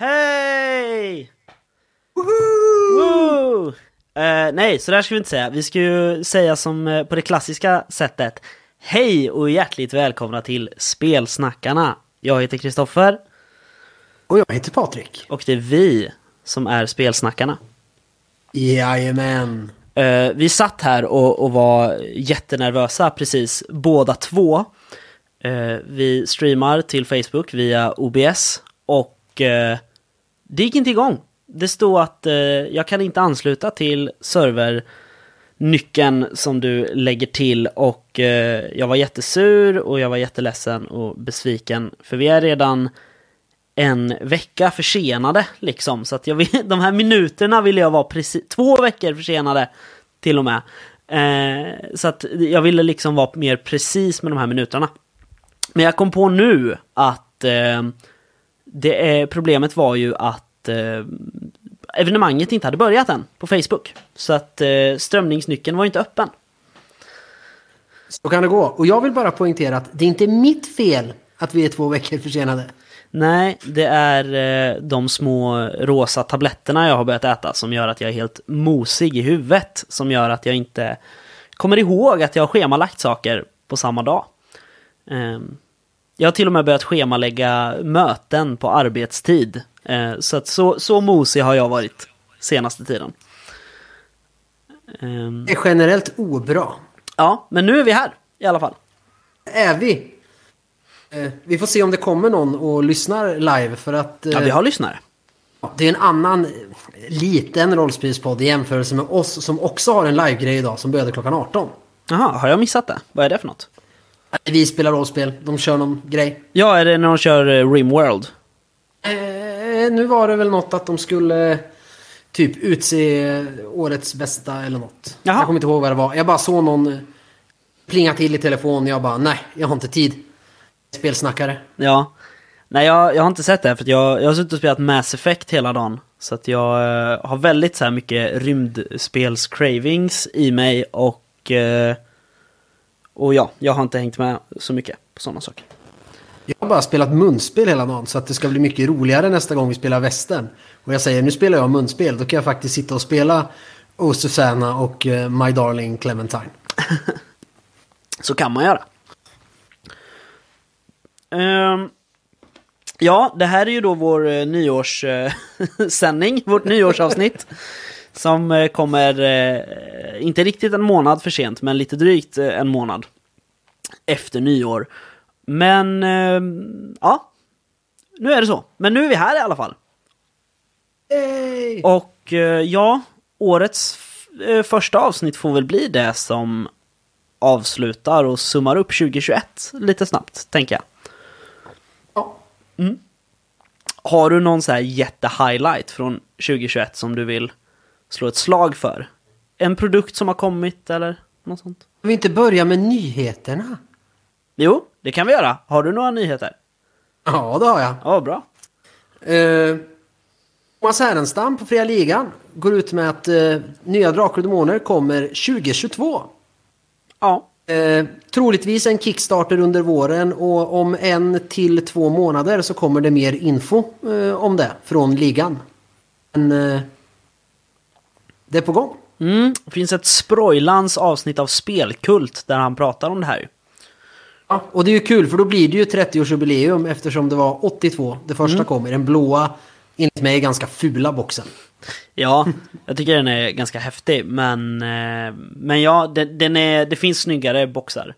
Hej! Woo! Eh, nej, så där ska vi inte säga. Vi ska ju säga som eh, på det klassiska sättet. Hej och hjärtligt välkomna till Spelsnackarna. Jag heter Kristoffer Och jag heter Patrik. och det är vi som är Spelsnackarna. Jajamän. Eh, vi satt här och, och var jättenervösa precis, båda två. Eh, vi streamar till Facebook via OBS och eh, det gick inte igång. Det stod att eh, jag kan inte ansluta till servernyckeln som du lägger till och eh, jag var jättesur och jag var jätteledsen och besviken för vi är redan en vecka försenade liksom. Så att jag vill, de här minuterna ville jag vara precis, två veckor försenade till och med. Eh, så att jag ville liksom vara mer precis med de här minuterna. Men jag kom på nu att eh, det är, problemet var ju att eh, evenemanget inte hade börjat än på Facebook. Så att eh, strömningsnyckeln var inte öppen. Så kan det gå. Och jag vill bara poängtera att det är inte mitt fel att vi är två veckor försenade. Nej, det är eh, de små rosa tabletterna jag har börjat äta som gör att jag är helt mosig i huvudet. Som gör att jag inte kommer ihåg att jag har schemalagt saker på samma dag. Jag har till och med börjat schemalägga möten på arbetstid. Eh, så, att så, så mosig har jag varit senaste tiden. Ehm, Det är generellt obra. ja, men nu är vi här i alla fall. Är vi? Eh, vi får se om det kommer någon och lyssnar live för att eh, Ja, vi har lyssnare. det är en annan liten rollspelspodd i jämförelse med oss som också har en livegrej idag som började klockan 18. Jaha, har jag missat det? Vad är det för något? Vi spelar rollspel, de kör någon grej. Ja, är det när de kör eh, Rimworld? Eh, nu var det väl något att de skulle typ utse årets bästa eller något. Jaha. Jag kommer inte ihåg vad det var. Jag bara såg någon eh, plinga till i telefon och jag bara nej, jag har inte tid. Spelsnackare. Ja. Nej, jag, jag har inte sett det för att jag, jag har suttit och spelat Mass Effect hela dagen. Så att jag eh, har väldigt så här mycket rymdspels-cravings i mig och... Eh, och ja, jag har inte hängt med så mycket på sådana saker. Jag har bara spelat munspel hela dagen så att det ska bli mycket roligare nästa gång vi spelar västern. Och jag säger nu spelar jag munspel, då kan jag faktiskt sitta och spela Oh Susanna och eh, My Darling Clementine. Så kan man göra. Ehm, ja, det här är ju då vår uh, nyårssändning, vårt nyårsavsnitt. Som eh, kommer, eh, inte riktigt en månad för sent, men lite drygt eh, en månad efter nyår. Men, ehm, ja. Nu är det så. Men nu är vi här i alla fall. Hey! Och eh, ja, årets första avsnitt får väl bli det som avslutar och summar upp 2021 lite snabbt, tänker jag. Ja. Har du någon så här jätte-highlight från 2021 som du vill slå ett slag för? En produkt som har kommit eller något sånt? Ska vi inte börja med nyheterna? Jo, det kan vi göra. Har du några nyheter? Ja, det har jag. Ja, bra. Eh, Thomas Härenstam på Fria Ligan går ut med att eh, nya Drakar och Demoner kommer 2022. Ja, Eh, troligtvis en Kickstarter under våren och om en till två månader så kommer det mer info eh, om det från ligan. Men eh, det är på gång. mm, det finns ett Sproilans avsnitt av Spelkult där han pratar om det här. Ja, och det är ju kul för då blir det ju 30-årsjubileum eftersom det var 82 det första kom i den blåa, enligt mig ganska fula boxen. Ja, jag tycker den är ganska häftig, men, eh, men ja, den, den är, det finns snyggare boxar.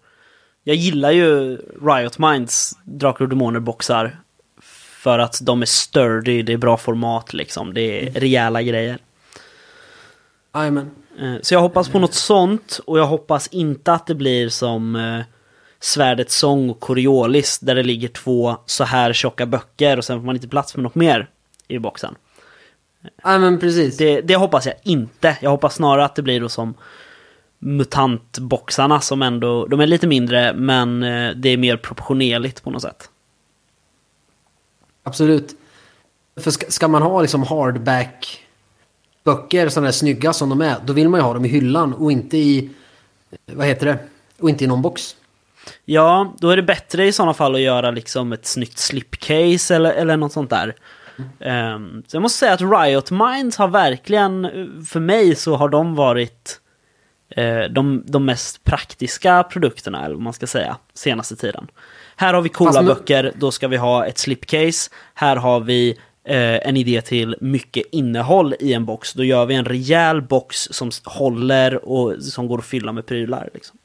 Jag gillar ju Riot Minds Drakar och Demoner-boxar. För att de är sturdy, det är bra format liksom, det är rejäla grejer. Jajamän. Eh, Så jag hoppas på något sånt, och jag hoppas inte att det blir som eh, Svärdets sång och Coriolis, där det ligger två så här tjocka böcker och sen får man inte plats med något mer i boxen. Jajamän, precis. Det, det hoppas jag inte. Jag hoppas snarare att det blir då som mutantboxarna som ändå, de är lite mindre men eh, det är mer proportionerligt på något sätt. Absolut. För ska, ska man ha liksom hardback böcker sådana där snygga som de är, då vill man ju ha dem i hyllan och inte i, vad heter det, och inte i någon box. Ja, då är det bättre i sådana fall att göra liksom ett snyggt slipcase eller, eller något sånt där. Um, så jag måste säga att Riot Minds har verkligen, för mig så har de varit uh, de, de mest praktiska produkterna, eller vad man ska säga, senaste tiden. Här har vi coola nu- böcker, då ska vi ha ett slipcase. Här har vi eh, en idé till mycket innehåll i en box. Då gör vi en rejäl box som håller och som går att fylla med prylar. Liksom.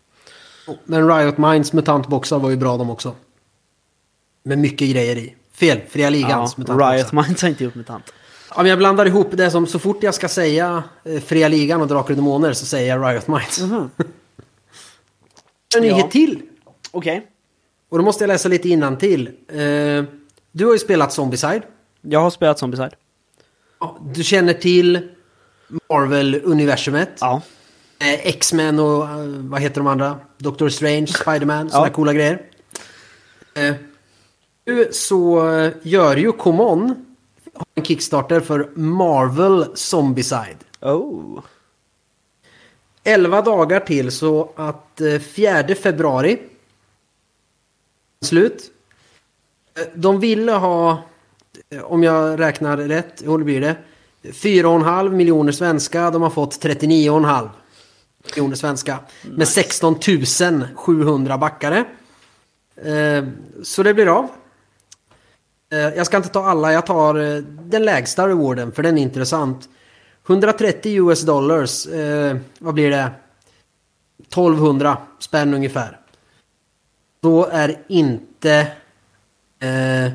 Men Riot Minds mutantboxar var ju bra de också. Med mycket grejer i. Fel, Fria Ligans Ja, mutantboxar. Riot Minds har inte gjort mutant. Ja, men jag blandar ihop det som så fort jag ska säga eh, Fria Ligan och Drakar och Demoner så säger jag Riot Minds. En nyhet Ja. till. Okej. Och då måste jag läsa lite innan till. Eh, du har ju spelat Zombicide. Jag har spelat Zombicide. Ja, Du känner till Marvel-universumet. Ja. Eh, X-Men och eh, vad heter de andra? Doctor Strange, Spiderman, sådana Ja. coola grejer. Nu så eh, gör ju Common en Kickstarter för Marvel Zombicide. Oh. 11 dagar till så att eh, 4 februari slut. De ville ha, om jag räknar rätt, hur blir det? 4,5 miljoner svenska, de har fått 39,5 miljoner svenska. Med 16 700 backare. Eh, Så det blir av. Eh, Jag ska inte ta alla, jag tar eh, den lägsta rewarden för den är intressant. 130 US dollars, eh, vad blir det? 1200 spänn ungefär. Då är inte... Eh,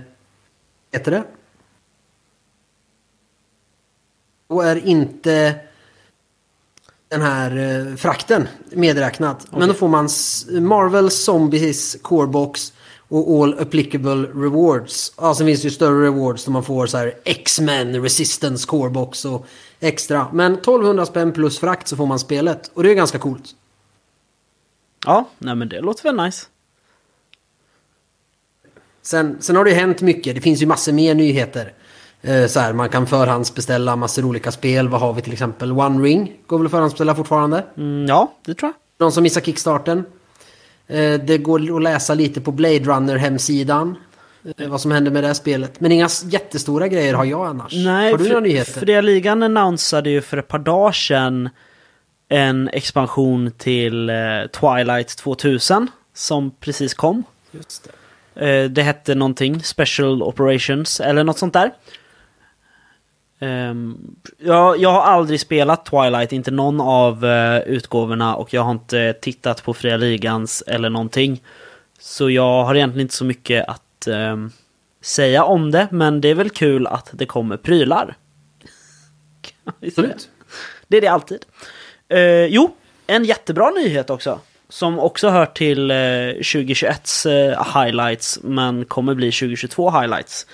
heter det? Då är inte den här eh, frakten medräknat. Men då får man Marvel Zombies Corebox och All Applicable Rewards. Ja, sen finns det ju större rewards där man får så här X-Men Resistance Corebox och extra. Men 1200 spänn plus frakt så får man spelet. Och det är ganska coolt. Ja, nej men det låter väl nice. Sen, sen har det ju hänt mycket. Det finns ju massor mer nyheter. Eh, så här, man kan förhandsbeställa massor olika spel. Vad har vi till exempel? One Ring går väl att förhandsbeställa fortfarande. Mm, ja, det tror jag. De som missar Kickstarten. Eh, det går att läsa lite på Blade Runner-hemsidan. Eh, vad som händer med det här spelet. Men inga jättestora grejer har jag annars. Nej, har du några nyheter? Fria Ligan annonsade ju för ett par dagar sedan en expansion till Twilight 2000 som precis kom. Just det. Det hette någonting, Special Operations eller något sånt där. Ehm, jag, jag har aldrig spelat Twilight, inte någon av eh, utgåvorna och jag har inte tittat på Fria Ligans eller någonting. Så jag har egentligen inte så mycket att ehm, säga om det, men det är väl kul att det kommer prylar. Absolut. Det är det alltid. Eh, jo, en jättebra nyhet också. Som också hör till eh, 2021s eh, highlights, men kommer bli 2022 highlights.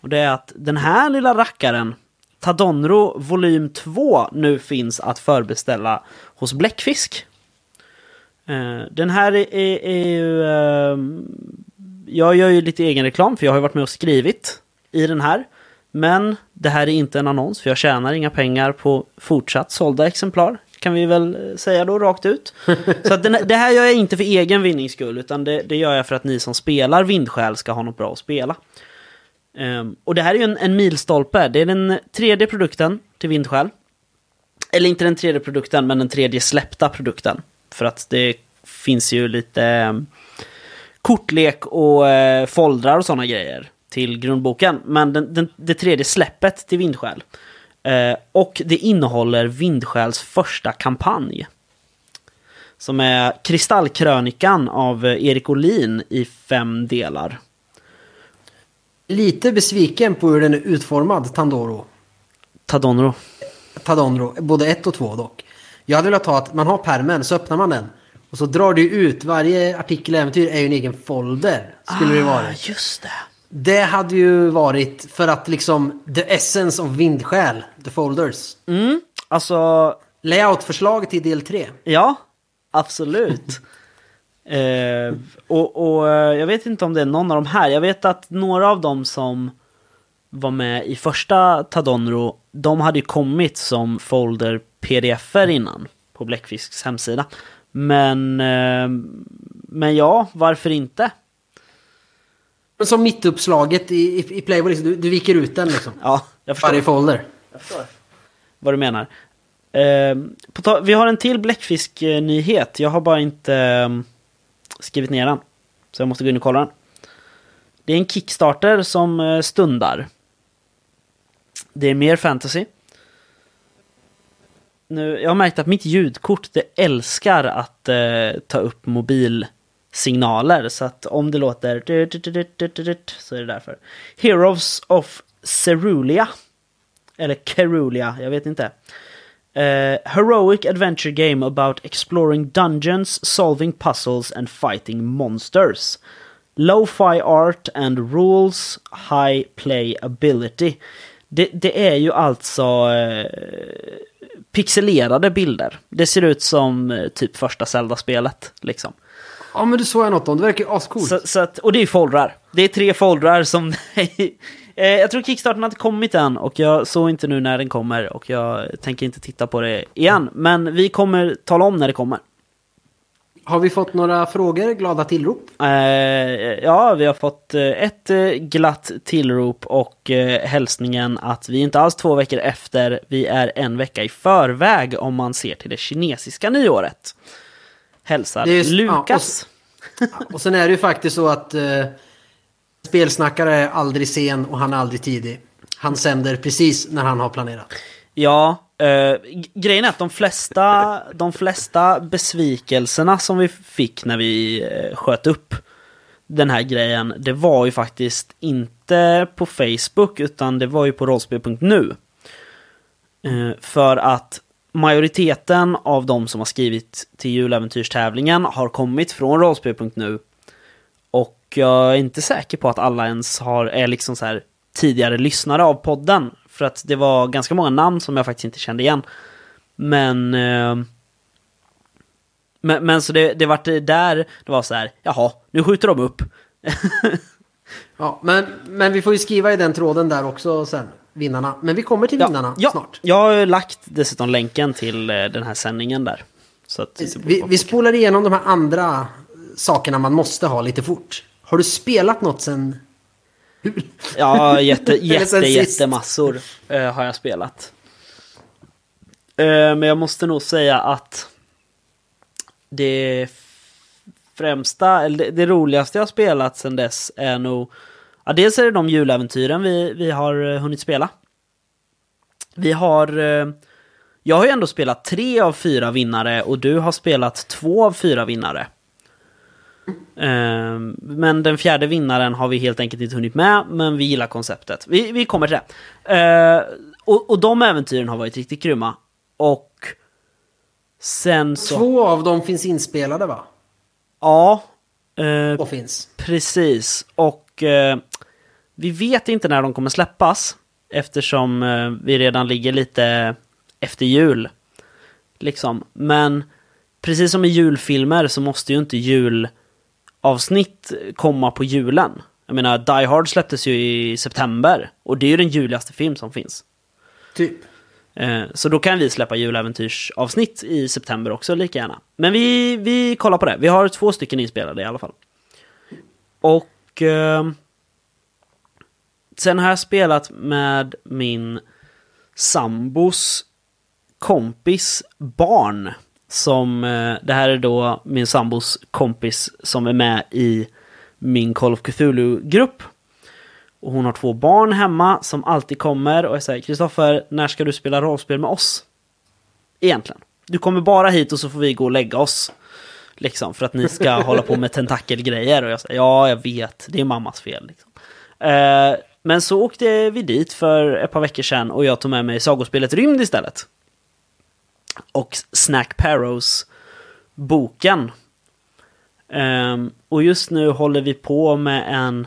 Och det är att den här lilla rackaren, Tadonro volym 2, nu finns att förbeställa hos Bläckfisk. Eh, den här är, är, är ju... ehm, jag gör ju lite egen reklam för jag har varit med och skrivit i den här. Men det här är inte en annons för jag tjänar inga pengar på fortsatt sålda exemplar. Kan vi väl eh, säga då rakt ut. Så den, det här gör jag inte för egen vinnings skull utan det, det gör jag för att ni som spelar Vindsjäl ska ha något bra att spela. Um, och det här är ju en, en milstolpe. Det är den tredje produkten till Vindskäl. Eller inte den tredje produkten, men den tredje släppta produkten. För att det finns ju lite um, kortlek och eh, foldrar och sådana grejer till grundboken. Men den, den, det tredje släppet till Vindskäl. Uh, eh, och det innehåller Vindskäls första kampanj. Som är Kristallkrönikan av eh, Erik Olin i fem delar. Lite besviken på hur den är utformad, Tandoro. Tadonro. Tadonro, både ett och två dock. Jag hade velat ha att man har permen, så öppnar man den. Och så drar du ut, varje artikel i äventyr är ju en egen folder. Skulle det vara. just det. Det hade ju varit för att liksom, the essence of vindsjäl, the folders. Mm, alltså, Layoutförslag till del 3. ja, absolut. Eh, och, och eh, jag vet inte om det är någon av de här. Jag vet att några av dem som var med i första Tadonro, de hade ju kommit som folder pdf-er innan på Bläckfisks hemsida. Men, eh, men ja, varför inte? Som mittuppslaget i, i, i Playboy, liksom, du, du viker ut den liksom. Ja, jag förstår. Varje folder. Jag förstår. Vad du menar. Eh, vi har en till bläckfisk-nyhet. Jag har bara inte eh, skrivit ner den. Så jag måste gå in och kolla den. Det är en Kickstarter som eh, stundar. Det är mer fantasy. Nu, jag har märkt att mitt ljudkort det älskar att eh, ta upp mobilsignaler. Så att om det låter så är det därför. Heroes of Cerulia. Eller Kerulia, jag vet inte. Eh, heroic adventure game about exploring dungeons, solving puzzles and fighting monsters. Lo-fi art and rules, high play ability. Det, det är ju alltså eh, pixelerade bilder. Det ser ut som eh, typ första Zelda-spelet. Liksom. Ja men du såg jag något om, det verkar ju ascoolt. Så, så att, och det är foldrar. Det är tre foldrar som... eh, jag tror Kickstarten har inte kommit än och jag såg inte nu när den kommer och jag tänker inte titta på det igen. Men vi kommer tala om när det kommer. Har vi fått några frågor, glada tillrop? Eh, ja, vi har fått eh, ett eh, glatt tillrop och eh, hälsningen att vi inte alls två veckor efter, vi är en vecka i förväg om man ser till det kinesiska nyåret. Hälsar just- ja, Lukas. Och sen är det ju faktiskt så att eh, spelsnackare är aldrig sen och han är aldrig tidig. Han sänder precis när han har planerat. Ja, eh, grejen är att de flesta, de flesta besvikelserna som vi fick när vi eh, sköt upp den här grejen, det var ju faktiskt inte på Facebook utan det var ju på rollspel.nu. Eh, för att majoriteten av de som har skrivit till juläventyrstävlingen har kommit från rollspel.nu. Jag är inte säker på att alla ens har, är liksom så här tidigare lyssnare av podden. För att det var ganska många namn som jag faktiskt inte kände igen. Men... Eh, men, men så det, det vart där, det var så här, jaha, nu skjuter de upp. Ja, men, men vi får ju skriva i den tråden där också sen, vinnarna. Men vi kommer till vinnarna ja, snart. Jag har ju lagt dessutom länken till eh, den här sändningen där. Så att, Vi, vi spolar igenom de här andra sakerna man måste ha lite fort. Har du spelat något sen... Ja, jätte, jätte, jättemassor eh, har jag spelat. Eh, men jag måste nog säga att det främsta, eller det, det roligaste jag har spelat sen dess är nog... Ja, dels är det de juläventyren vi, vi har eh, hunnit spela. Vi har... Jag har ju ändå spelat tre av fyra vinnare och du har spelat två av fyra vinnare. Eh, Men den fjärde vinnaren har vi helt enkelt inte hunnit med, men vi gillar konceptet. Vi, vi kommer till det. Eh, och, och de äventyren har varit riktigt grymma. Och sen så... Två av dem finns inspelade va? Ja, eh, Och finns. precis. Och eh, vi vet inte när de kommer släppas. Eftersom eh, vi redan ligger lite efter jul. Liksom. Men precis som i julfilmer så måste ju inte julavsnitt komma på julen. Jag menar, Die Hard släpptes ju i september. Och det är ju den juligaste film som finns. Typ. Eh, Så då kan vi släppa juläventyrsavsnitt i september också lika gärna. Men vi, vi kollar på det. Vi har två stycken inspelade i alla fall. Och eh, sen har jag spelat med min sambos kompis barn. Som, eh, det här är då min sambos kompis som är med i min Call of Cthulhu-grupp. Och hon har två barn hemma som alltid kommer och jag säger Kristoffer, när ska du spela rollspel med oss? Egentligen. Du kommer bara hit och så får vi gå och lägga oss. Liksom, för att ni ska hålla på med tentakelgrejer. Och jag säger ja, jag vet, det är mammas fel. Liksom. Eh, men så åkte vi dit för ett par veckor sedan och jag tog med mig sagospelet Rymd istället. Och Snack Parrows boken. Ehm, och just nu håller vi på med en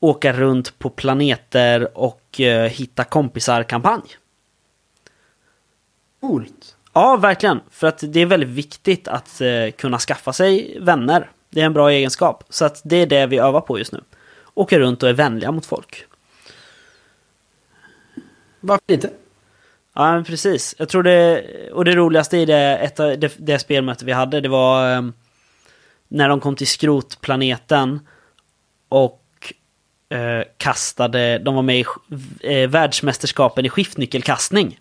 åka runt på planeter och eh, hitta kompisar-kampanj. Coolt. Ja, verkligen. För att det är väldigt viktigt att eh, kunna skaffa sig vänner. Det är en bra egenskap. Så att det är det vi övar på just nu. Åka runt och är vänliga mot folk. Varför inte? Ja, men precis. Jag tror det... Och det roligaste i det, ett, det, det spelmöte vi hade, det var eh, när de kom till skrotplaneten och eh, kastade, de var med i eh, världsmästerskapen i skiftnyckelkastning.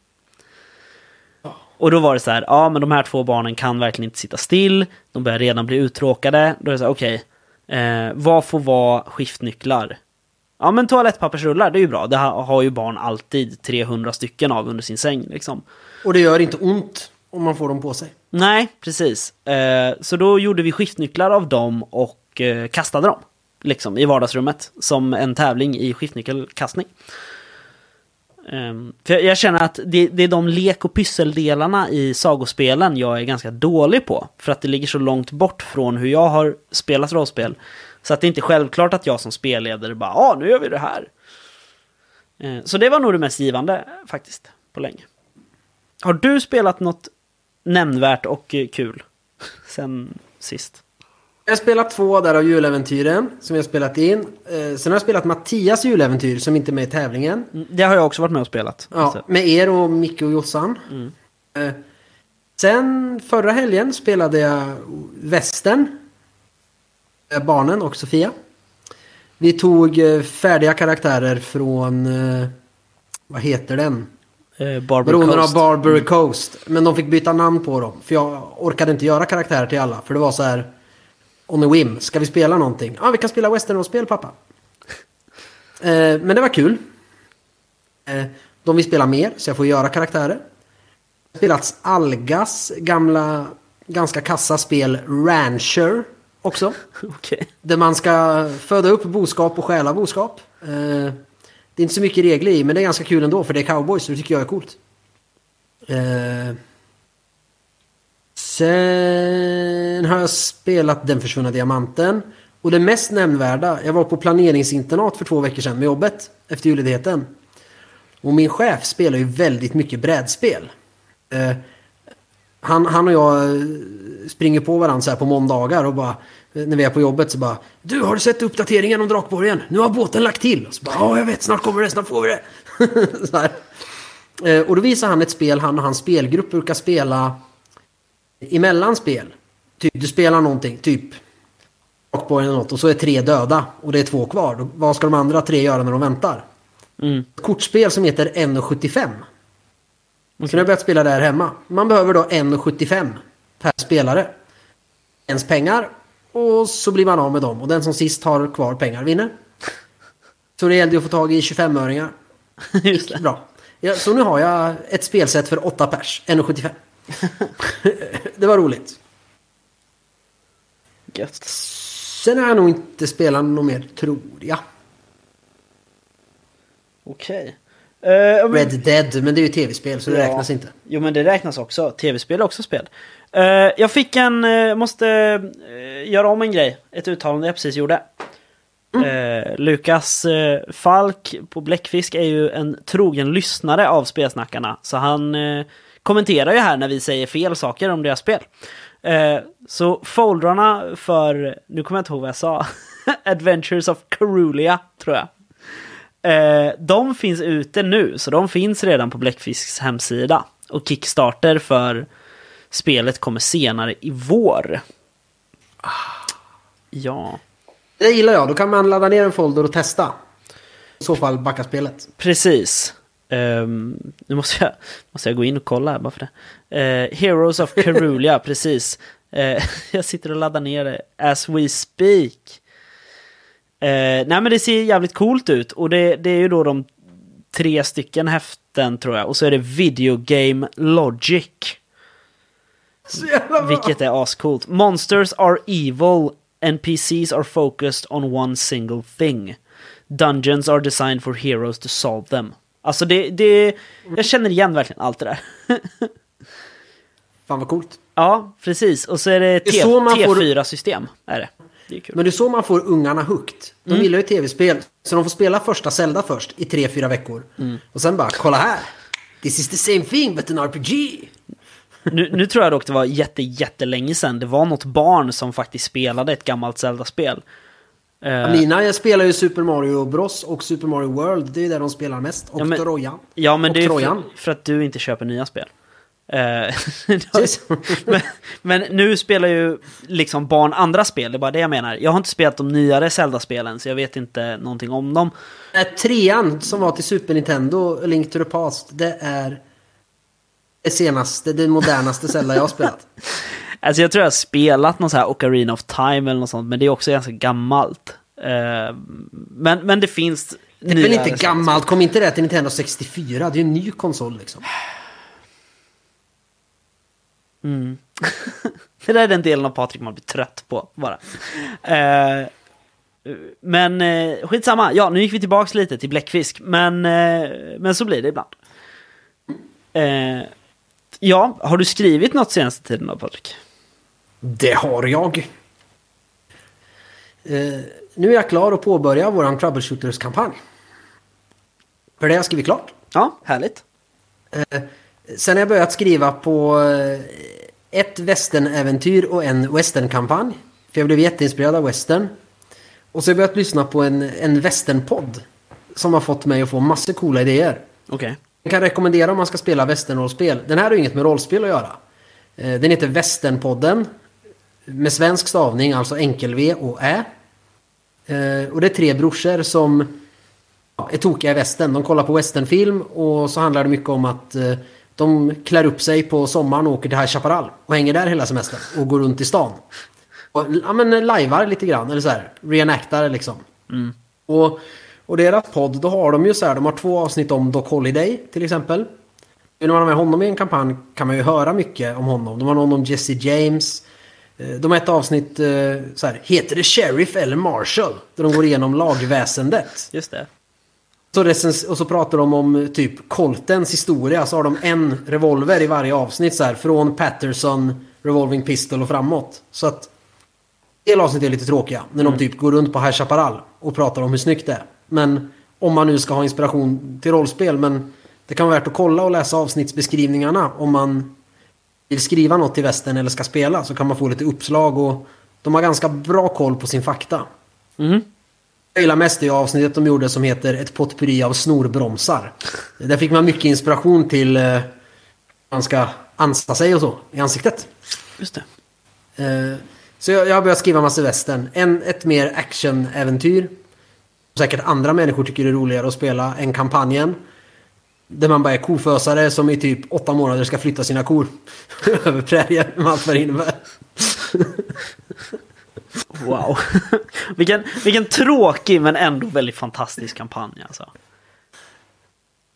Och då var det så här, ja men de här två barnen kan verkligen inte sitta still, de börjar redan bli uttråkade. Då är det så här, okej, eh, vad får vara skiftnycklar? Ja men toalettpappersrullar, det är ju bra. Det har, ju barn alltid 300 stycken av under sin säng liksom. Och det gör inte ont om man får dem på sig. Nej, precis. Eh, så då gjorde vi skiftnycklar av dem och eh, kastade dem. Liksom i vardagsrummet. Som en tävling i skiftnyckelkastning. Um, för jag, jag känner att det, det, är de lek och pysseldelarna i sagospelen jag är ganska dålig på. För att det ligger så långt bort från hur jag har spelat rollspel. Så att det är inte självklart att jag som spelledare bara ja nu gör vi det här. Uh, så det var nog det mest givande faktiskt, på länge. Har du spelat något nämnvärt och kul sen sist? Jag har spelat två där av juläventyren som jag spelat in. Eh, sen har jag spelat Mattias juläventyr som inte är med i tävlingen. Mm, det har jag också varit med och spelat. Ja, alltså. med er och Micke och Jossan. Mm. Eh, sen förra helgen spelade jag Västern. Eh, barnen och Sofia. Vi tog eh, färdiga karaktärer från... Eh, vad heter den? Barbary Coast. av Barbary mm. Coast. Men de fick byta namn på dem. För jag orkade inte göra karaktärer till alla. För det var så här on a whim. Ska vi spela någonting? Ja, ah, vi kan spela westernrollspel pappa. eh, men det var kul. Eh, de vill spela mer, så jag får göra karaktärer. Spelats Algas gamla, ganska kassa spel Rancher också. okay. Där man ska föda upp boskap och stjäla boskap. Eh, det är inte så mycket regler i, men det är ganska kul ändå för det är cowboys, så det tycker jag är coolt. Eh, Sen har jag spelat Den försvunna diamanten. Och det mest nämnvärda, jag var på planeringsinternat för två veckor sedan med jobbet efter julledigheten. Och min chef spelar ju väldigt mycket brädspel. Eh, han, han och jag eh, springer på varandra så här på måndagar och bara eh, när vi är på jobbet så bara Du har du sett uppdateringen om Drakborgen? Nu har båten lagt till. Och så bara, ja jag vet snart kommer det, snart får vi det. så här. Eh, och då visar han ett spel han och hans spelgrupp brukar spela emellan spel. Typ, du spelar någonting, typ Rockboy eller något och så är tre döda och det är två kvar. Vad ska de andra tre göra när de väntar? Mm. Ett kortspel som heter 1,75. Okay. Så nu har jag börjat spela där hemma. Man behöver då 1,75 per spelare. Ens pengar och så blir man av med dem. Och den som sist har kvar pengar vinner. Så det gällde att få tag i 25-öringar. Just det. Bra. Ja, så nu har jag ett spelsätt för 8 pers, 1,75. det var roligt. Gött. Sen har jag nog inte spelat något mer, tror jag. Okej. Uh, men... Red Dead, men det är ju tv-spel så det ja. räknas inte. Jo men det räknas också. Tv-spel är också spel. Uh, jag fick en, uh, måste uh, göra om en grej. Ett uttalande jag precis gjorde. Mm. Lukas Falk på Bläckfisk är ju en trogen lyssnare av spelsnackarna. Så han kommenterar ju här när vi säger fel saker om deras spel. Så foldrarna för, nu kommer jag inte ihåg vad jag sa, Adventures of Carulia tror jag. Eh, de finns ute nu, så de finns redan på Bläckfisks hemsida. Och Kickstarter för spelet kommer senare i vår. Ja. Det gillar jag, då kan man ladda ner en folder och testa. I så fall backa spelet. Precis. Um, nu måste jag, måste jag gå in och kolla här bara för det. Uh, Heroes of Carulia, precis. Uh, jag sitter och laddar ner det as we speak. Uh, nej men det ser jävligt coolt ut och det, det är ju då de tre stycken häften tror jag. Och så är det Video Game Logic. Vilket är ascoolt. Monsters are evil, NPCs are focused on one single thing. Dungeons are designed for heroes to solve them. Alltså det, det, jag känner igen verkligen allt det där. Fan vad coolt. Ja, precis. Och så är det, T, T4-system. Är det. Det är kul. Men det är så man får ungarna hooked. De mm. gillar ju tv-spel. Så de får spela första Zelda först i tre, fyra veckor. Mm. Och sen bara, kolla här. This is the same thing but an RPG. nu, nu tror jag dock det var jätte, jättelänge sedan. Det var något barn som faktiskt spelade ett gammalt Zelda-spel. Uh, Mina spelar ju Super Mario Bros och Super Mario World. Det är där de spelar mest. Och ja, men, Trojan. Ja, men och det är för, för, att du inte köper nya spel. Eh, men, men nu spelar ju liksom barn andra spel, det är bara det jag menar. Jag har inte spelat de nyare Zelda-spelen, så jag vet inte någonting om dem. Eh, Trean som var till Super Nintendo, Link to the Past, det är det senaste, det modernaste Zelda jag har spelat. Alltså jag tror jag har spelat någon så här Ocarina of Time eller något sånt, men det är också ganska gammalt. Eh, men, men det finns Det är väl inte gammalt, kom inte det till Nintendo 64? Det är ju en ny konsol liksom. Det där är den delen av Patrik man blir trött på bara. Eh, men eh, skitsamma, ja nu gick vi tillbaks lite till bläckfisk, men, eh, men så blir det ibland. Eh, ja, har du skrivit något senaste tiden då Patrik? Det har jag. Eh, nu är jag klar att påbörja våran Troubleshooters-kampanj. För det har jag skrivit klart. Ja, härligt. Sen har jag börjat skriva på eh, ett western-äventyr och en western-kampanj. För jag blev jätteinspirerad av western. Och så har jag börjat lyssna på en, en western-podd. Som har fått mig att få massor coola idéer. Okej. Jag kan rekommendera om man ska spela westernrollspel. Den här har ju inget med rollspel att göra. Eh, Den heter Westernpodden. Med svensk stavning, alltså enkel-V och Ä. Eh, Och det är tre brorsor som är tokiga i västern. De kollar på westernfilm och så handlar det mycket om att eh, de klär upp sig på sommaren och åker till High Chaparral. Och hänger där hela semestern och går runt i stan. Och, ja men lajvar lite grann, eller så här, reenactar liksom. Och, och deras podd, då har de ju så här, de har två avsnitt om Doc Holliday till exempel. När man har med honom i en kampanj kan man ju höra mycket om honom. De har någon om Jesse James. Eh, De har ett avsnitt eh, så här, heter det Sheriff eller Marshall? Där de går igenom lagväsendet. Just det. Så recens- och så pratar de om eh, typ Coltens historia. Så har de en revolver i varje avsnitt så här. Från Patterson, Revolving Pistol och framåt. Så att del avsnitt är lite tråkiga. När de typ går runt på High Chaparral och pratar om hur snyggt det är. Men om man nu ska ha inspiration till rollspel. Men det kan vara värt att kolla och läsa avsnittsbeskrivningarna. Om man vill skriva något till västern eller ska spela. Så kan man få lite uppslag och de har ganska bra koll på sin fakta. Mhm. Gillar mest det avsnittet de gjorde som heter Ett potpurri av snorbromsar. Där fick man mycket inspiration till eh, man ska ansa sig och så i ansiktet. Just det. Eh, så jag, jag har börjat skriva massa västern. En, ett mer actionäventyr. Säkert andra människor tycker det är roligare att spela än kampanjen. Där man bara är kofösare som i typ åtta månader ska flytta sina kor över prärien med allt vad det innebär. Wow. vilken, vilken tråkig men ändå väldigt fantastisk kampanj alltså.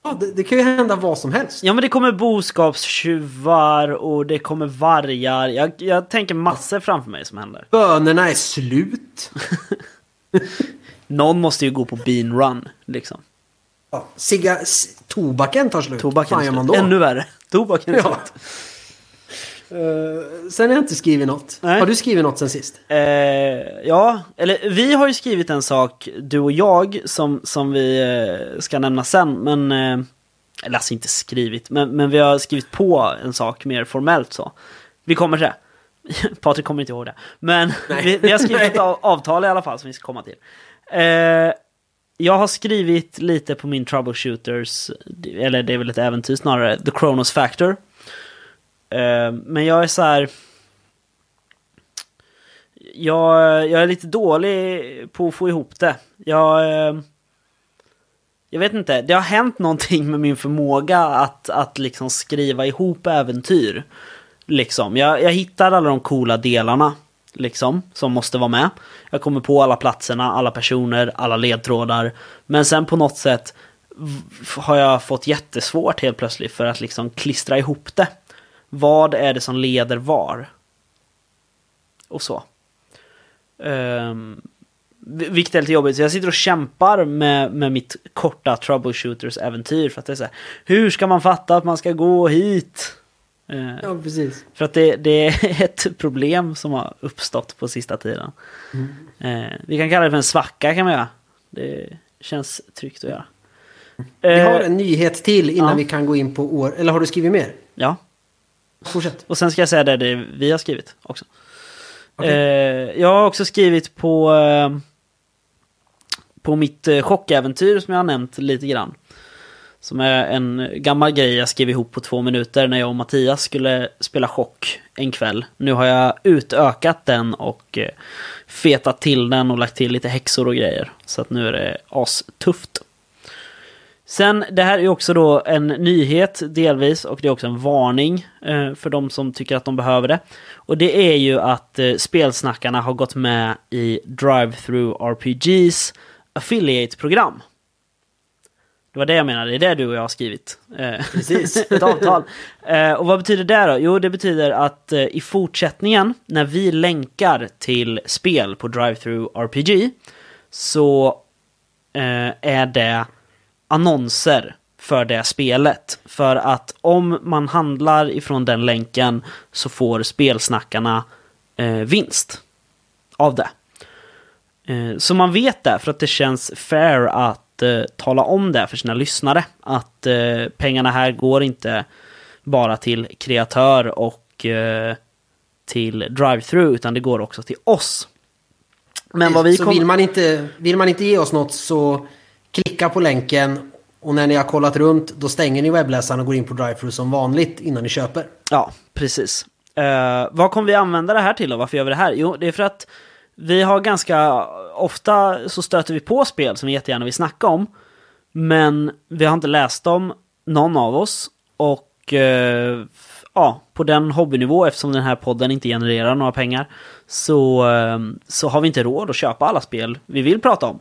Ja, det, det kan ju hända vad som helst. Ja men det kommer boskapstjuvar och det kommer vargar. Jag, jag tänker massor framför mig som händer. Bönerna är slut. Någon måste ju gå på bean run liksom. Ja, ciga, tobaken tar slut. Tobaken fan slut. Ännu värre. Tobaken är Ja. slut. Eh, sen har jag inte skrivit något. Nej. Har du skrivit något sen sist? Eh, ja, eller vi har ju skrivit en sak, du och jag, som, som vi eh, ska nämna sen. Men, eller alltså inte skrivit, men, men vi har skrivit på en sak mer formellt så. Vi kommer till det. Patrik kommer inte ihåg det. Men vi, vi har skrivit ett avtal i alla fall som vi ska komma till. Jag har skrivit lite på min Troubleshooters, eller det är väl ett äventyr snarare, The Kronos Factor. Eh, men jag är så här... Jag, jag är lite dålig på att få ihop det. Jag... Eh, jag vet inte, det har hänt någonting med min förmåga att, att liksom skriva ihop äventyr. Liksom, jag, jag hittar alla de coola delarna. Liksom, som måste vara med. Jag kommer på alla platserna, alla personer, alla ledtrådar. Men sen på något sätt har jag fått jättesvårt helt plötsligt för att liksom klistra ihop det. Vad är det som leder var? Och så. Um, vilket är lite jobbigt, så jag sitter och kämpar med, med mitt korta troubleshooters-äventyr. För att det är så här, hur ska man fatta att man ska gå hit? Eh, Ja, precis. för att det, det är ett problem som har uppstått på sista tiden. Eh, vi kan kalla det för en svacka kan man göra. Det känns tryggt att göra. Vi har en nyhet till innan ja. vi kan gå in på år... Eller har du skrivit mer? Ja, Fortsätt. och sen ska jag säga det, det vi har skrivit också. Okej. Eh, jag har också skrivit på, eh, på mitt eh, chockäventyr som jag har nämnt lite grann. Som är en gammal grej jag skrev ihop på två minuter när jag och Mattias skulle spela chock en kväll. Nu har jag utökat den och eh, fetat till den och lagt till lite häxor och grejer. Så att nu är det astufft. Sen, det här är också då en nyhet delvis och det är också en varning eh, för de som tycker att de behöver det. Och det är ju att eh, spelsnackarna har gått med i Drive-Through RPGs affiliate-program. Det var det jag menade, det är det du och jag har skrivit. Eh, Precis. ett avtal. Eh, och vad betyder det då? Jo, det betyder att eh, i fortsättningen, när vi länkar till spel på Drive-Through RPG, så eh, är det annonser för det spelet. För att om man handlar ifrån den länken så får spelsnackarna eh, vinst av det. Eh, så man vet det för att det känns fair att eh, tala om det för sina lyssnare. Att eh, pengarna här går inte bara till kreatör och eh, till drive-through utan det går också till oss. Men vad vi så kom... vill, man inte, vill man inte ge oss något så klicka på länken och när ni har kollat runt då stänger ni webbläsaren och går in på drive som vanligt innan ni köper. Ja, precis. Uh, vad kommer vi använda det här till och varför gör vi det här? Jo, det är för att vi har ganska ofta så stöter vi på spel som vi jättegärna vill snacka om. Men vi har inte läst dem, någon av oss. Och uh, ja, på den hobbynivå, eftersom den här podden inte genererar några pengar, så, uh, så har vi inte råd att köpa alla spel vi vill prata om.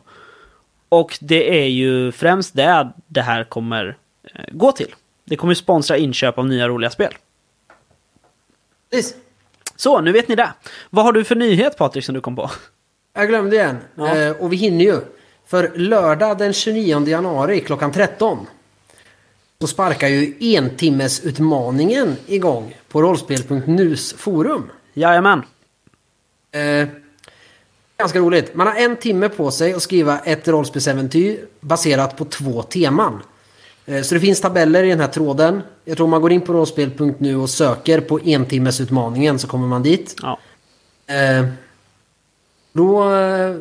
Och det är ju främst det det här kommer eh, gå till. Det kommer sponsra inköp av nya roliga spel. Precis. Så, nu vet ni det. Vad har du för nyhet Patrik som du kom på? Jag glömde igen. Ja. Eh, och vi hinner ju. För lördag den 29 januari klockan 13. Så sparkar ju entimmesutmaningen igång på rollspel.nus forum. Jajamän. Eh, ganska roligt. Man har en timme på sig att skriva ett rollspelsäventyr baserat på två teman. Eh, så det finns tabeller i den här tråden. Jag tror man går in på rollspel.nu och söker på entimmesutmaningen så kommer man dit. Ja. Eh, då eh,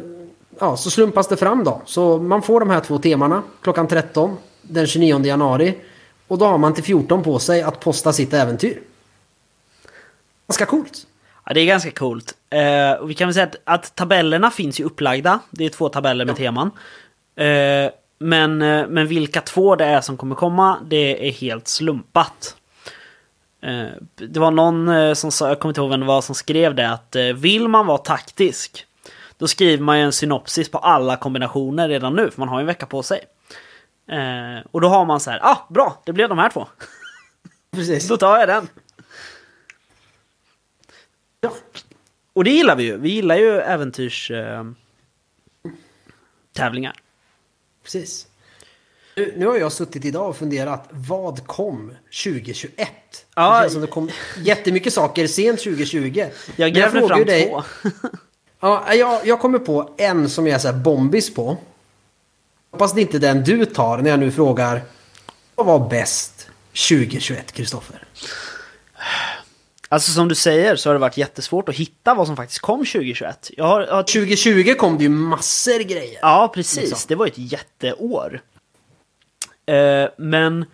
ja, så slumpas det fram då. Så man får de här två temana klockan 13 den 29 januari. Och då har man till 14 på sig att posta sitt äventyr. Ganska coolt. ja, det är ganska coolt. Eh, vi kan väl säga att, att tabellerna finns ju upplagda. Det är två tabeller med Ja. teman. Eh, men, eh, men vilka två det är som kommer komma, det är helt slumpat. Eh, det var någon eh, som sa, jag kommer inte ihåg vem det var, som skrev det att eh, vill man vara taktisk, då skriver man ju en synopsis på alla kombinationer redan nu, för man har ju en vecka på sig. Och då har man så här, ah, bra, det blev de här två. Precis. Då tar jag den. Och det gillar vi ju. Vi gillar ju äventyrs... Eh, tävlingar. Precis. Nu, nu har jag suttit idag och funderat, vad kom 2021? Ja. Det känns som det kom jättemycket saker sent 2020. Jag grävde fram dig- två. Ja, jag, jag kommer på en som jag är så bombis på. Hoppas det inte är den du tar när jag nu frågar, vad var bäst 2021, Kristoffer? Alltså som du säger så har det varit jättesvårt att hitta vad som faktiskt kom 2021. Jag har, jag har 2020 kom det ju massor grejer. Ja, precis. Liksom. Det var ett jätteår. Eh, men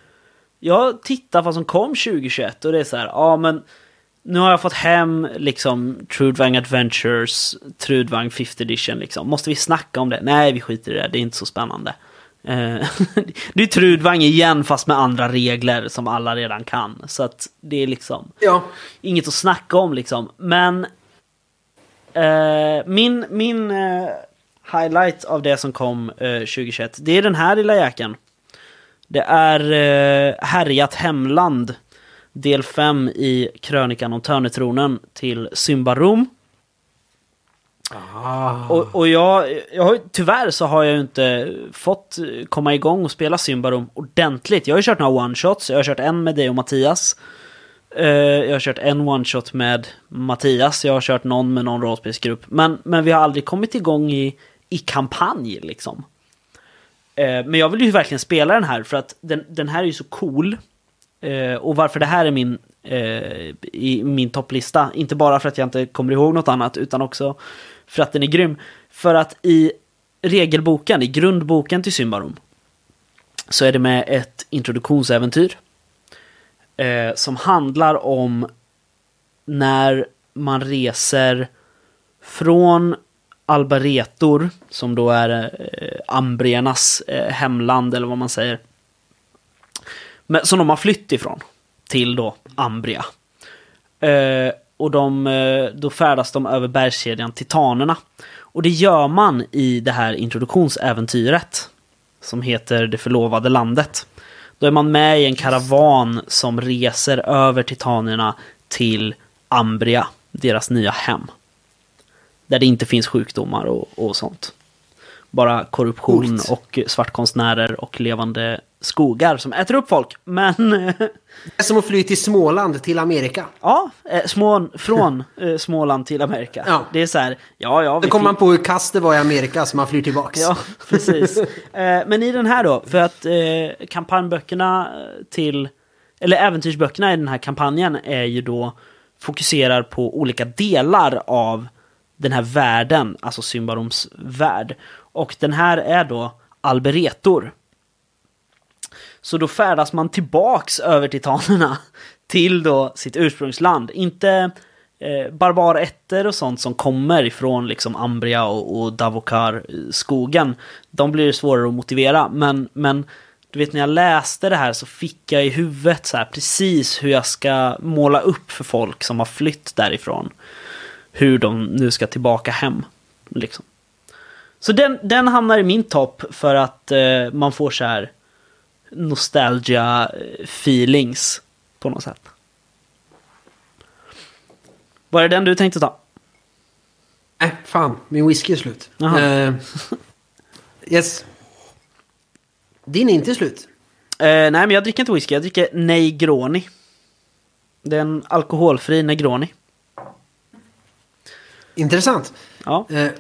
jag tittar vad som kom 2021 och det är så här, ja men nu har jag fått hem liksom Trudvang Adventures, Trudvang 5th edition liksom. Måste vi snacka om det? Nej, vi skiter i det, det är inte så spännande. Eh, det är Trudvang igen fast med andra regler som alla redan kan. Så att det är liksom Ja, inget att snacka om liksom. Men eh, min, min eh, highlight av det som kom eh, 2021, det är den här lilla jäkeln. Det är eh, Härjat hemland, del 5 i krönikan om Törnetronen till Symbarom ah, Och, och jag, jag har, ju- tyvärr så har jag ju inte fått komma igång och spela Symbarom ordentligt. Jag har ju kört några one-shots, jag har kört en med dig och Mattias. Uh, jag har kört en one-shot med Mattias, jag har kört någon med någon rollspelsgrupp. Men, men vi har aldrig kommit igång i, i kampanj liksom. Uh, men jag vill ju verkligen spela den här för att den, den här är ju så cool. Uh, och varför det här är min, i min topplista, inte bara för att jag inte kommer ihåg något annat, utan också för att den är grym. För att i regelboken, i grundboken till Symbarom, så är det med ett introduktionsäventyr. Eh, som handlar om när man reser från Albaretor, som då är eh, ambriernas eh, hemland eller vad man säger. Men, som de har flytt ifrån till då Ambria. Eh, och de, eh, då färdas de över bergskedjan Titanerna. Och det gör man i det här introduktionsäventyret. Som heter Det förlovade landet. Då är man med i en karavan som reser över Titanerna till Ambria, deras nya hem. Där det inte finns sjukdomar och, och sånt. Bara korruption Coolt. och svartkonstnärer och levande skogar som äter upp folk. Men Det är som att fly till Småland till Amerika. ja, eh, små, från eh, Småland till Amerika. Ja. Det är så här, ja ja. Då kommer man på hur kast det var i Amerika så man flyr tillbaks. Ja, precis. Eh, Men i den här då, för att eh, kampanjböckerna till, eller äventyrsböckerna i den här kampanjen är ju då fokuserar på olika delar av den här världen, alltså Symbaroms värld. Och den här är då Alberetor. Så då färdas man tillbaks över titanerna till då sitt ursprungsland. Inte eh, barbarätter och sånt som kommer ifrån liksom Ambria och, och Davokar-skogen. De blir svårare att motivera, men, men du vet när jag läste det här så fick jag i huvudet så här precis hur jag ska måla upp för folk som har flytt därifrån. Hur de nu ska tillbaka hem. Liksom. Så den, den hamnar i min topp för att eh, man får så här nostalgia eh, på något sätt. Var det den du tänkte ta? Nej, fan. Min whisky är slut. Eh, yes. Din är inte slut. Eh, nej, men jag dricker inte whisky, jag dricker Negroni. Det är en alkoholfri Negroni. Intressant. Ja. Eh,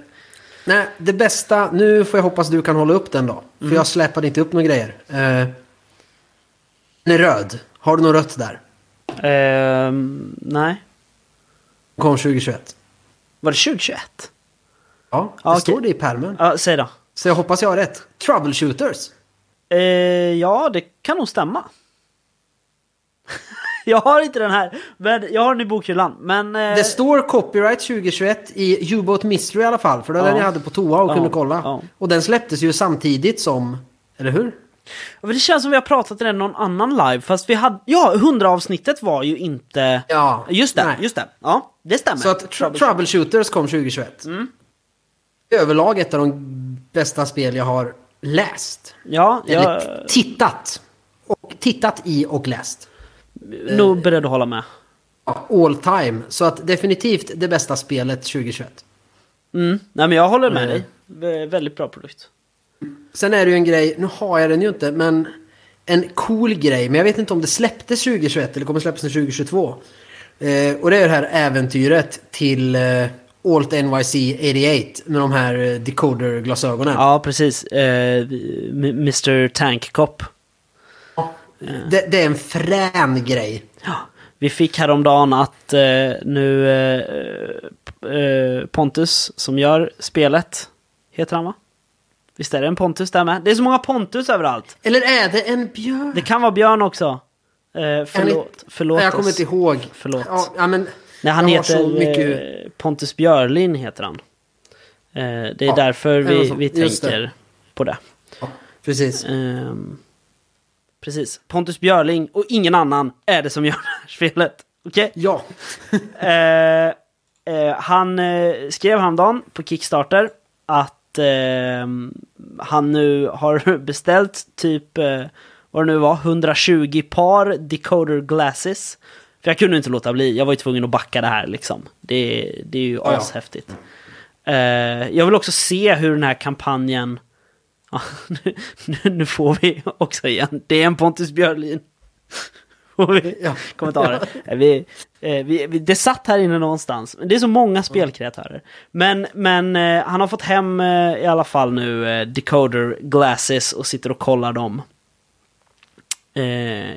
nej, det bästa... Nu får jag hoppas du kan hålla upp den då. För Mm. jag släpade inte upp några grejer. Den är röd. Har du något rött där? Ehm, nej. Kom 2021. Var det 2021? Ja, det okej. står det i pärmen. Ja, säg då. Så jag hoppas jag har rätt. Troubleshooters. Eh, ja, det kan nog stämma. jag har inte den här, men jag har den i bokhyllan. Men... Eh, Det står copyright 2021 i U-Boat Mystery i alla fall. För det var Ja. den jag hade på toa och Ja, kunde kolla. ja. Och den släpptes ju samtidigt som... Eller hur? Ja, Det känns som vi har pratat i den någon annan live, fast vi hade... Ja, 100 avsnittet var ju inte... Ja. Just det, Nej. just det. Ja, det stämmer. Så att tr- Troubleshooters kom 2021. Överlag ett av de bästa spel jag har läst. Ja, jag Eller tittat. Och tittat i och läst. nog beredd att hålla med. All time. Så att definitivt det bästa spelet 2021. Mm. Nej, men jag håller med Mm. dig. Vä- Väldigt bra produkt. Sen är det ju en grej, nu har jag den ju inte, men en cool grej. Men jag vet inte om det släpptes 2021 eller kommer släppas 2022. Eh, och det är det här äventyret till eh, Alt NYC 88 med de här eh, decoder-glasögonen. Ja, precis. Eh, Mr Tank Cop. Det, det är en frän grej. Ja, vi fick häromdagen att eh, nu eh, eh, Pontus som gör spelet, heter han va? Visst är det en Pontus där med? Det är så många Pontus överallt. Eller är det en björn? Det kan vara Björn också. Eh, förlåt, förlåt Nej, jag kommer oss. inte ihåg. Förlåt. Ja, ja, men Nej, han heter mycket... eh, Pontus Björlin heter han. Eh, det är Ja, därför vi, vi Just det. tänker på det. Ja, precis. Ehm, precis. Pontus Björling och ingen annan är det som gör det här spelet. Okej? Ja. Eh, eh, han eh, skrev häromdagen på Kickstarter att eh, han nu har beställt typ, eh, vad det nu var, 120 par decoder glasses. För jag kunde inte låta bli, jag var ju tvungen att backa det här liksom. Det, det är ju ja. ashäftigt. Eh, jag vill också se hur den här kampanjen... Ja, nu, nu, nu får vi också igen. Det är en Pontus Björlin. Ja. kommentarer. Eh, Vi, eh, vi, vi, det satt här inne någonstans. Det är så många spelkreatörer. Men, men eh, han har fått hem i alla fall nu Decoder Glasses och sitter och kollar dem.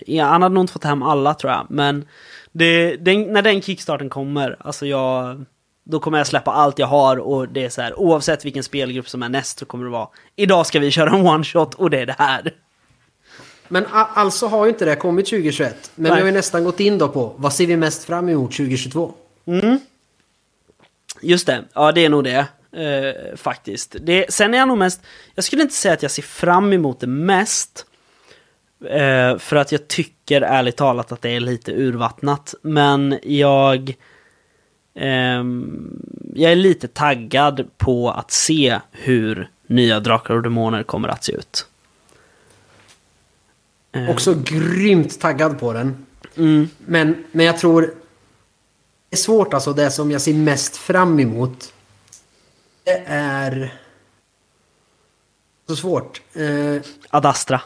Ja, han hade nog inte fått hem alla tror jag. Men det, den, när den kickstarten kommer, alltså jag... Då kommer jag släppa allt jag har och det är så här, oavsett vilken spelgrupp som är näst så kommer det vara Idag ska vi köra en one shot och det är det här. Men alltså har ju inte det kommit 2021. Men Nej. vi har ju nästan gått in då på vad ser vi mest fram emot 2022? Just det, ja det är nog det. Eh, faktiskt. Det, sen är jag nog mest, jag skulle inte säga att jag ser fram emot det mest. Eh, för att jag tycker ärligt talat att det är lite urvattnat. Men jag... ehm, jag är lite taggad på att se hur nya Drakar och Demoner kommer att se ut. Eh, Också grymt taggad på den. Mm, Men, men jag tror... Det är svårt alltså. Det som jag ser mest fram emot. Det är... Så svårt. Eh, Ad Astra.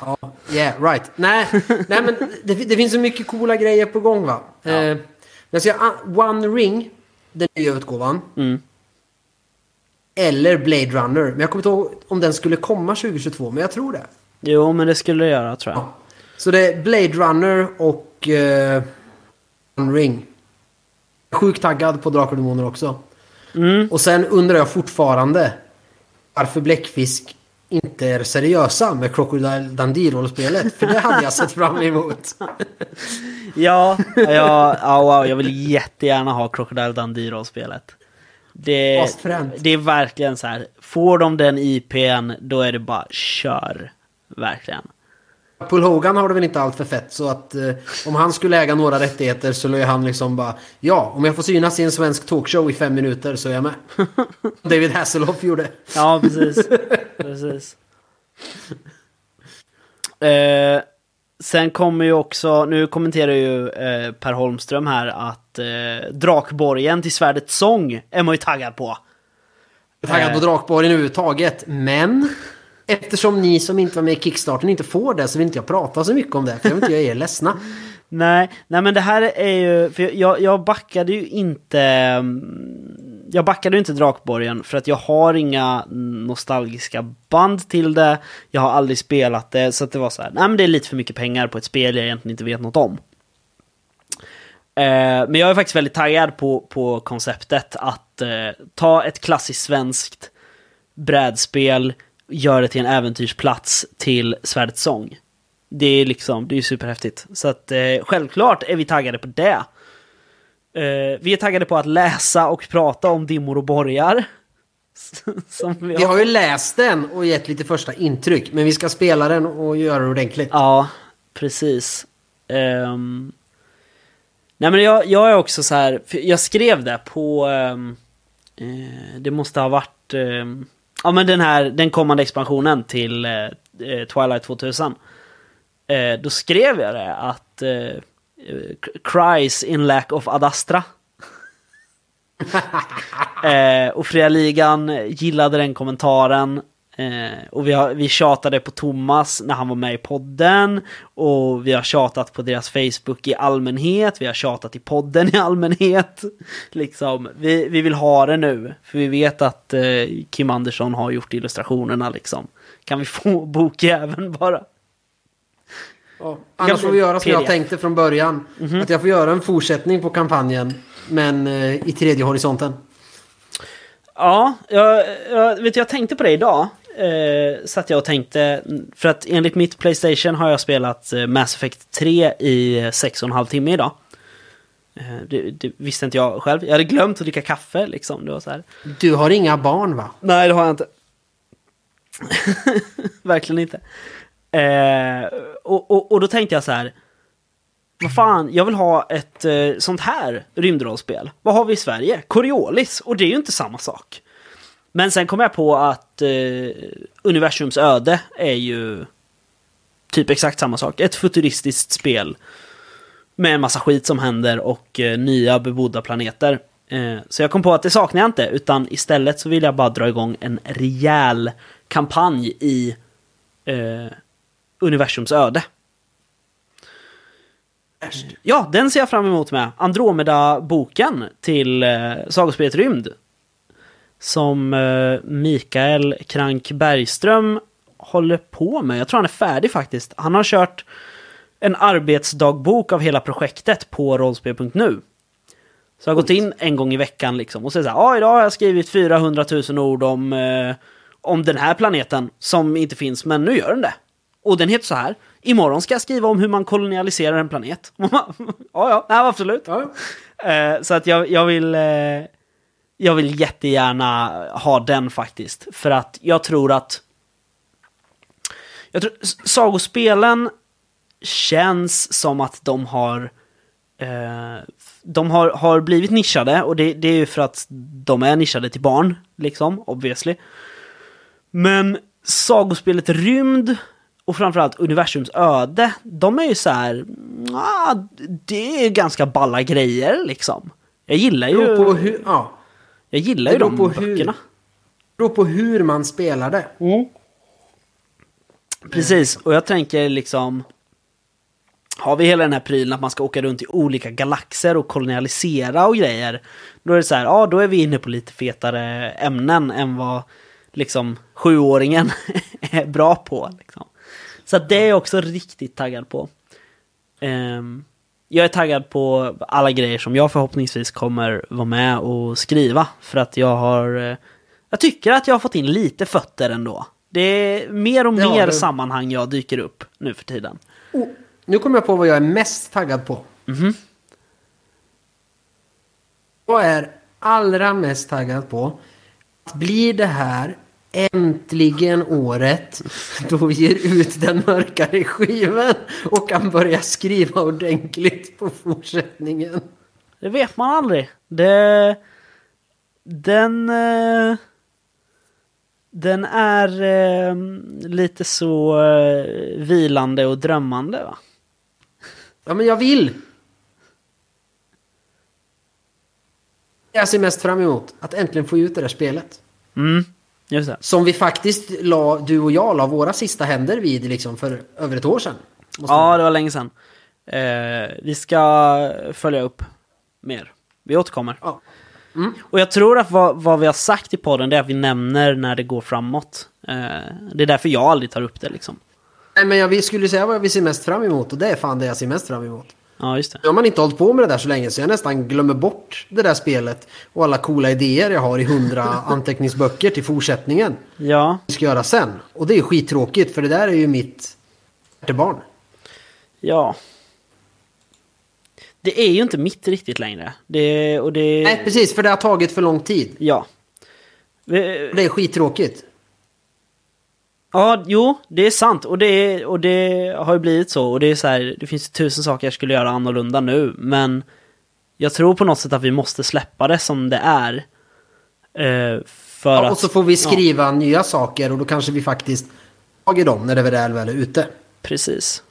ja, yeah, right. Nej, nej men det, det finns så mycket coola grejer på gång va. Eh, men så jag, One Ring, den nya utgåvan. Mm. Eller Blade Runner. Men jag kommer inte ihåg om den skulle komma 2022. Men jag tror det. Jo, men det skulle det göra tror jag. Ja. Så det är Blade Runner och uh, One Ring. Sjukt taggad på Drakar och Demoner också. Mm. Och sen undrar jag fortfarande varför Bläckfisk inte är seriösa med Crocodile Dundee-rollspelet. För det hade jag sett fram emot. Ja, ja, ja wow, jag vill jättegärna ha Crocodile Dundee-rollspelet. Det, det är verkligen så här, får de den IPn, då är det bara kör. Verkligen. Paul Hogan har det väl inte allt för fett så att eh, om han skulle äga några rättigheter så lär han liksom bara Ja, om jag får synas i en svensk talkshow i fem minuter så är jag med. David Hasselhoff gjorde. Ja, precis. precis. Eh, sen kommer ju också, nu kommenterar ju eh, Per Holmström här att eh, Drakborgen till Svärdets sång är man ju taggad på. Taggad på Drakborgen överhuvudtaget. Men eftersom ni som inte var med i Kickstarten inte får det så vill inte jag prata så mycket om det. För jag vill inte göra er ledsna. Nej, nej men det här är ju, för jag, jag backade ju inte, mm, jag backade ju inte Drakborgen för att jag har inga nostalgiska band till det, jag har aldrig spelat det, så att det var så här, nej men det är lite för mycket pengar på ett spel jag egentligen inte vet något om. Eh, men jag är faktiskt väldigt taggad på, på konceptet att eh, ta ett klassiskt svenskt brädspel, göra det till en äventyrsplats till Svärdets sång. Det är liksom, det är superhäftigt. Så att eh, självklart är vi taggade på det. Eh, vi är taggade på att läsa och prata om dimmor och borgar. Vi Vi har ju läst den och gett lite första intryck. Men vi ska spela den och göra det ordentligt. Ja, precis. Ehm, nej men jag, jag är också så här, jag skrev det på, ehm, eh, det måste ha varit, ehm, ja men den här, den kommande expansionen till eh, eh, Twilight 2000. Eh, då skrev jag det att eh, eh, cries in lack of Adastra. eh, och Fria Ligan gillade den kommentaren. Eh, och vi, har, vi tjatade på Thomas när han var med i podden. Och vi har tjatat på deras Facebook i allmänhet. Vi har tjatat i podden i allmänhet. Liksom, vi, vi vill ha det nu. För vi vet att eh, Kim Andersson har gjort illustrationerna liksom. Kan vi få bokjäveln bara? Ja. Annars får vi göra som jag tänkte från början. Att jag får göra en fortsättning på kampanjen. Men eh, i tredje horisonten. Ja, jag, jag, vet, jag tänkte på det idag. Eh, satt jag och tänkte, för att enligt mitt Playstation har jag spelat eh, Mass Effect 3 i sex och en halv timme idag. Eh, det, det visste inte jag själv. Jag hade glömt att dricka kaffe liksom. Det var så här. Du har inga barn va? Nej, det har jag inte. Verkligen inte. Eh, och, och, och då tänkte jag så här. Vad fan, jag vill ha ett eh, sånt här rymdrollspel. Vad har vi i Sverige? Coriolis. Och det är ju inte samma sak. Men sen kom jag på att eh, universums öde är ju typ exakt samma sak. Ett futuristiskt spel. Med en massa skit som händer och eh, nya bebodda planeter. Eh, så jag kom på att det saknar jag inte, utan istället så vill jag bara dra igång en rejäl kampanj i eh, universums öde. Ja, den ser jag fram emot med. Andromeda-boken till eh, Sagospelet Rymd. Som eh, Mikael Krank Bergström håller på med. Jag tror han är färdig faktiskt. Han har kört en arbetsdagbok av hela projektet på rollspel.nu. Så jag har gått in en gång i veckan liksom och säger så här, ja idag har jag skrivit 400 000 ord om, eh, om den här planeten som inte finns, men nu gör den det. Och den heter så här. Imorgon ska jag skriva om hur man kolonialiserar en planet. ja, ja, nej, absolut. Ja. Eh, så att jag, jag vill... Eh, jag vill jättegärna ha den faktiskt. För att jag tror att... Jag tror, sagospelen känns som att de har... Eh, de har, har blivit nischade och det, det är ju för att de är nischade till barn, liksom, obviously. Men sagospelet Rymd och framförallt universums öde, de är ju så här, ah, det är ganska balla grejer liksom. Jag gillar ju... Jo, på ju, hur, ja, jag gillar ju de på böckerna. det beror på hur man spelar det. Precis, och jag tänker liksom... Har vi hela den här prylen att man ska åka runt i olika galaxer och kolonialisera och grejer. Då är det så här, ja då är vi inne på lite fetare ämnen än vad liksom sjuåringen är bra på. Liksom. Så det är jag också riktigt taggad på. Ehm, jag är taggad på alla grejer som jag förhoppningsvis kommer vara med och skriva. För att jag har... eh, Jag tycker att jag har fått in lite fötter ändå. Det är mer och Det mer du. sammanhang jag dyker upp nu för tiden. Oh, nu kommer jag på vad jag är mest taggad på. Mhm. Jag är allra mest taggad på att blir det här äntligen året då vi ger ut den mörkare skivan och kan börja skriva ordentligt på fortsättningen. Det vet man aldrig. Det... Den... eh, Den är eh, lite så eh, vilande och drömmande va? Ja, men jag vill. Jag ser mest fram emot att äntligen få ut det där spelet. Mm. Som vi faktiskt la, du och jag la våra sista händer vid liksom för över ett år sedan. Ja, det var länge sedan. Eh, vi ska följa upp mer. Vi återkommer. Ja. Och jag tror att vad, vad vi har sagt i podden det är att vi nämner när det går framåt. Eh, det är därför jag aldrig tar upp det liksom. Nej, men jag skulle säga vad vi ser mest fram emot och det är fan det jag ser mest fram emot. Ja, just det. Nu har man inte hållit på med det där så länge så jag nästan glömmer bort det där spelet och alla coola idéer jag har i hundra anteckningsböcker till fortsättningen. Ja, Vi ska göra sen. Och det är skittråkigt för det där är ju mitt barn. ja. Det är ju inte mitt riktigt längre. Det, och det... Nej, precis, för det har tagit för lång tid. Ja. Det är skittråkigt. Ja, jo, det är sant. Och det, och det har ju blivit så. Och det är så här, det finns tusen saker jag skulle göra annorlunda nu. Men jag tror på något sätt att vi måste släppa det som det är. Eh, för Ja, att, och så får vi skriva nya saker och då kanske vi faktiskt tag i dem när det väl väl är ute. Precis.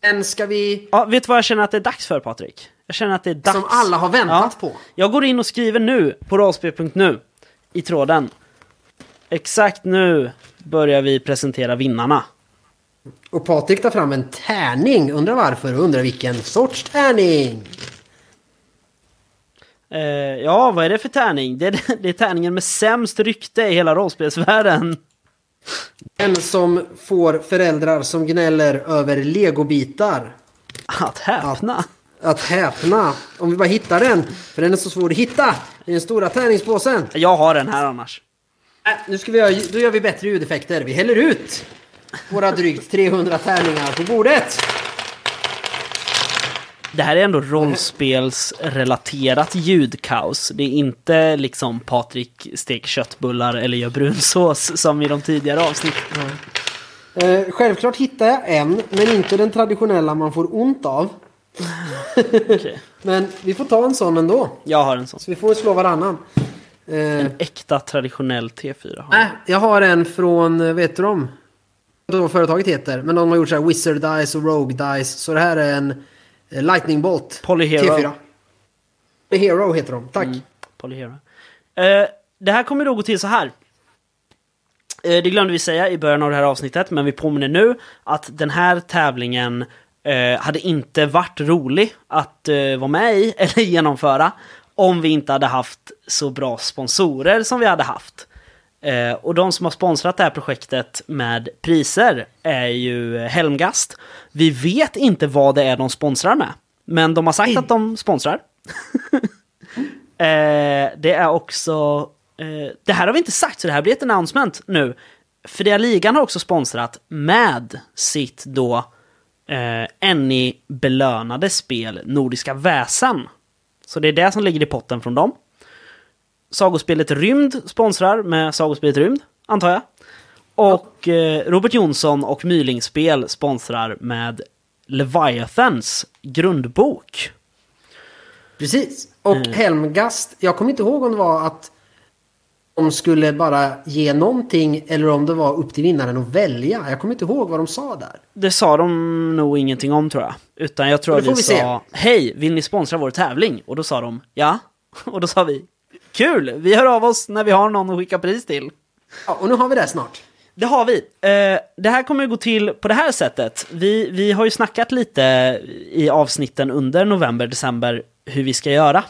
Men ska vi... Ja, vet du vad jag känner att det är dags för Patrik? Jag känner att det är dags. Som alla har väntat på. Jag går in och skriver nu på rollspel.nu i tråden. Exakt nu börjar vi presentera vinnarna. Och Patrik tar fram en tärning. Undrar varför och undrar vilken sorts tärning. Eh, ja, vad är det för tärning? Det är, det är tärningen med sämst rykte i hela rollspelsvärlden. En som får föräldrar som gnäller över legobitar. Att häpna. Att häpna. Om vi bara hittar den. För den är så svår att hitta. I den stora tärningspåsen. Jag har den här annars. Äh, nu ska vi göra, då gör vi bättre ljudeffekter. Vi häller ut våra drygt 300 tärningar på bordet. Det här är ändå rollspelsrelaterat ljudkaos. Det är inte liksom Patrik steker köttbullar eller gör brunsås som i de tidigare avsnitten. Eh, självklart hittar jag en, men inte den traditionella man får ont av. Okej. Men vi får ta en sån ändå. Jag har en sån. Så vi får slå varannan. Eh, Äkta traditionell T4. har äh, jag. har en från, eh, vet du de? Jag vet inte vad företaget heter. Men de har gjort så här Wizard Dice och Rogue Dice. Så det här är en eh, Lightning Bolt. Polyhero. T4. Polyhero heter de, tack. Polyhero. Eh, det här kommer då gå till så här. Eh, det glömde vi säga i början av det här avsnittet, men vi påminner nu att den här tävlingen eh, hade inte varit rolig att vara med i eller genomföra om vi inte hade haft så bra sponsorer som vi hade haft. Eh, och de som har sponsrat det här projektet med priser är ju Helmgast. Vi vet inte vad det är de sponsrar med, men de har sagt att de sponsrar. Eh, det är också eh, det här har vi inte sagt, så det här blir ett announcement nu. Fria Ligan har också sponsrat med sitt då eh, NI-belönade spel Nordiska Väsen. Så det är det som ligger i potten från dem. Sagospelet Rymd sponsrar med Sagospelet Rymd, antar jag. Och eh, Robert Jonsson och Mylingspel sponsrar med Leviathans grundbok. Precis. Och Mm. Helmgast, jag kommer inte ihåg om det var att de skulle bara ge någonting eller om det var upp till vinnaren att välja. Jag kommer inte ihåg vad de sa där. Det sa de nog ingenting om tror jag. Utan jag tror att vi, vi sa Hej, vill ni sponsra vår tävling? Och då sa de ja. Och då sa vi Kul, vi hör av oss när vi har någon att skicka pris till. Ja, och nu har vi det snart. Det har vi. Eh, det här kommer att gå till på det här sättet. Vi, vi har ju snackat lite i avsnitten under november, december hur vi ska göra.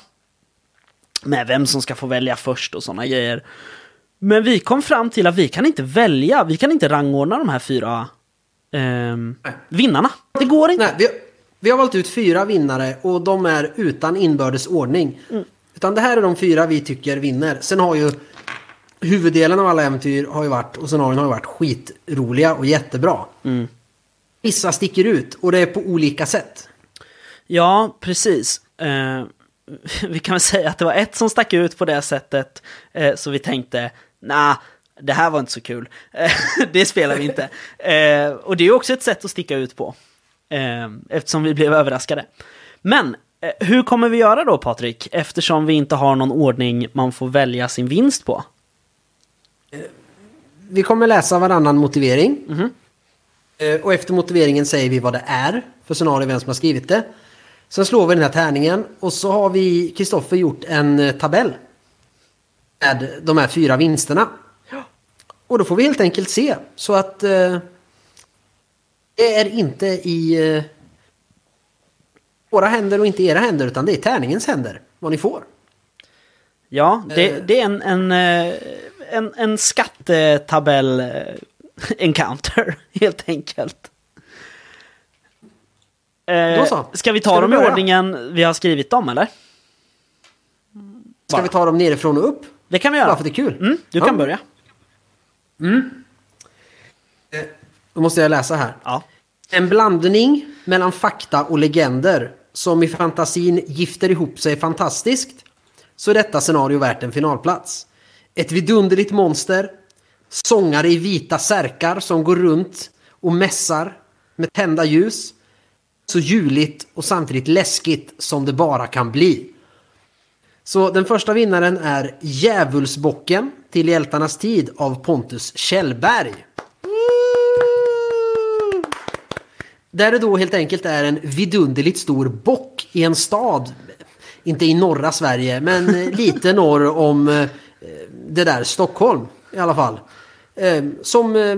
Med vem som ska få välja först och sådana grejer. Men vi kom fram till att vi kan inte välja, vi kan inte rangordna de här fyra ehm, vinnarna. Det går inte. Nej, vi, vi har valt ut fyra vinnare och de är utan inbördes ordning. Mm. Utan det här är de fyra vi tycker vinner. Sen har ju huvuddelen av alla äventyr har ju varit och scenarion har ju varit skitroliga och jättebra. Mm. Vissa sticker ut och det är på olika sätt. Ja, precis. Eh, vi kan väl säga att det var ett som stack ut på det sättet, eh, så vi tänkte, nah, det här var inte så kul. Det spelar vi inte. Eh, och det är också ett sätt att sticka ut på, eh, eftersom vi blev överraskade. Men hur kommer vi göra då, Patrik, eftersom vi inte har någon ordning man får välja sin vinst på? Vi kommer läsa varannan motivering. Mhm. Eh, Och efter motiveringen säger vi vad det är för scenario, vem som har skrivit det. Sen slår vi den här tärningen och så har vi, Kristoffer, gjort en eh, tabell. Med de här fyra vinsterna. Och då får vi helt enkelt se. Så att eh, det är inte i eh, våra händer och inte era händer utan det är tärningens händer. Vad ni får. Ja, det, Eh. det är en, en, eh, en, en skattetabell eh, encounter, helt enkelt. Eh, Då så. Ska vi ta Ska vi dem i börja? ordningen vi har skrivit dem, eller? Ska vi ta dem nerifrån och upp? Det kan vi göra. Bara för att det är kul. Mm, du Ja. kan börja. Då måste jag läsa här. Ja. En blandning mellan fakta och legender som i fantasin gifter ihop sig fantastiskt så är detta scenario värt en finalplats. Ett vidunderligt monster, sångare i vita särkar som går runt och mässar med tända ljus. Så juligt och samtidigt läskigt som det bara kan bli. Så den första vinnaren är Djävulsbocken till Hjältarnas tid av Pontus Kjellberg. Där det då helt enkelt är en vidunderligt stor bock i en stad. Inte i norra Sverige, men lite norr om eh, det där Stockholm i alla fall. Eh, Som eh,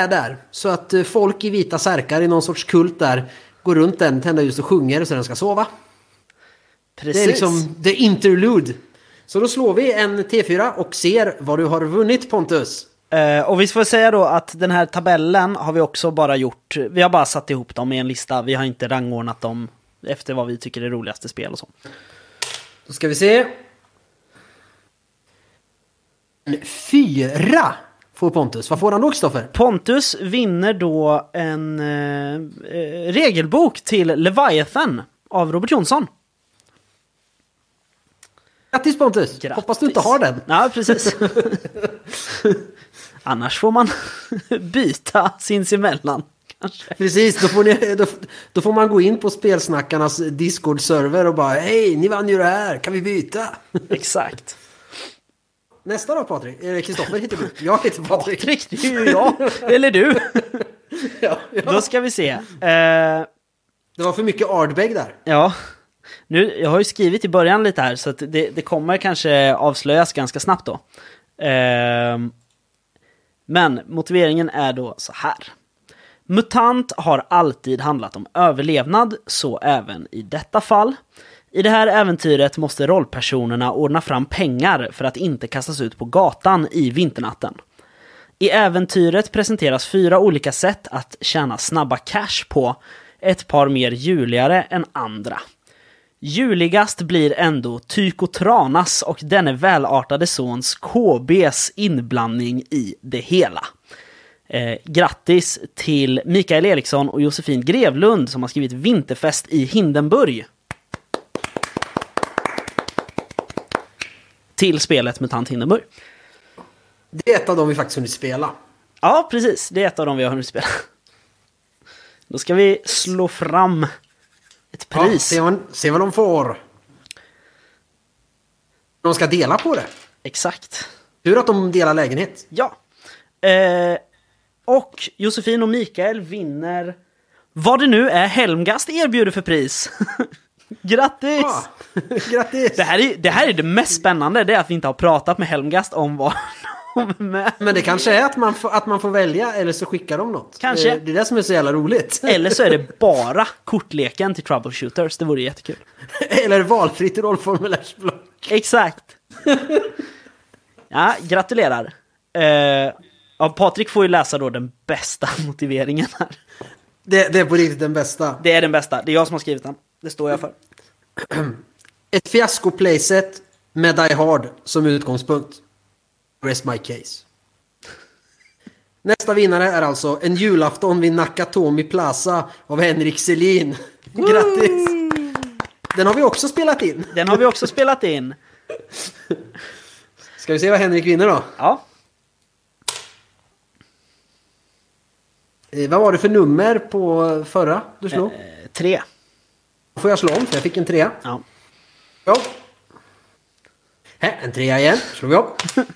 är där. Så att folk i vita särkar i någon sorts kult där går runt den, tänder ljus och sjunger så den ska sova. Precis. Det är liksom the interlude. Så då slår vi en T4 och ser vad du har vunnit Pontus. Eh, och vi får säga då att den här tabellen har vi också bara gjort, vi har bara satt ihop dem i en lista, vi har inte rangordnat dem efter vad vi tycker är roligaste spel och så. Då ska vi se. En fyra får Pontus. Vad får han då Kristoffer? Pontus vinner då en eh, eh, regelbok till Leviathan av Robert Jonsson. Grattis Pontus! Grattis. Hoppas du inte har den. Ja, precis. Annars får man byta sinsemellan. Kanske. Precis, då får, ni, då, då får man gå in på spelsnackarnas Discord-server och bara Hej, ni vann ju det här, kan vi byta? Exakt. Nästa då Patrik? Eller Kristoffer heter du. Jag heter Patrik. Patrik, det är ju jag. Eller du. Ja, ja. Då ska vi se. Eh, Det var för mycket Ardbeg där. ja. Nu, jag har ju skrivit i början lite här så att det, det kommer kanske avslöjas ganska snabbt då. Ehm, men motiveringen är då så här. MUTANT har alltid handlat om överlevnad, så även i detta fall. I det här äventyret måste rollpersonerna ordna fram pengar för att inte kastas ut på gatan i vinternatten. I äventyret presenteras fyra olika sätt att tjäna snabba cash på, ett par mer juligare än andra. Juligast blir ändå Tycho Tranas och denne välartade sons KBs inblandning i det hela. Eh, grattis till Mikael Eriksson och Josefin Grevlund som har skrivit Vinterfest i Hindenburg. Till spelet Mutant Hindenburg. Det är ett av dem vi faktiskt hunnit spela. Ja, precis. Det är ett av dem vi har hunnit spela. Då ska vi slå fram ett Ja, pris. se, vad, se vad de får. De ska dela på det. Exakt. Tur att de delar lägenhet. Ja. Eh, och Josefin och Mikael vinner vad det nu är Helmgast erbjuder för pris. Grattis! Ja. Grattis! Det, här är, det här är det mest spännande, det är att vi inte har pratat med Helmgast om vad de är med. Men det kanske är att man, får, att man får välja eller så skickar de något. Kanske. Eh, Det är det som är så jävla roligt. Eller så är det bara kortleken till Troubleshooters, det vore jättekul. eller valfritt rollformulärsblock. Exakt! Ja, gratulerar. Eh, ja, Patrik får ju läsa då den bästa motiveringen här. Det, det är på riktigt den bästa. Det är den bästa, det är jag som har skrivit den. Det står jag för. Ett fiasko playset med Die Hard som utgångspunkt. Rest my case. Nästa vinnare är alltså En julafton vid Nakatomi Plaza av Henrik Selin. Grattis! Den har vi också spelat in. Den har vi också spelat in. Ska vi se vad Henrik vinner då? Ja, Eh, vad var det för nummer på förra du slog? eh, tre. Får jag slå om? För jag fick en trea. Ja. Ja. Här, en trea igen. Slår vi upp.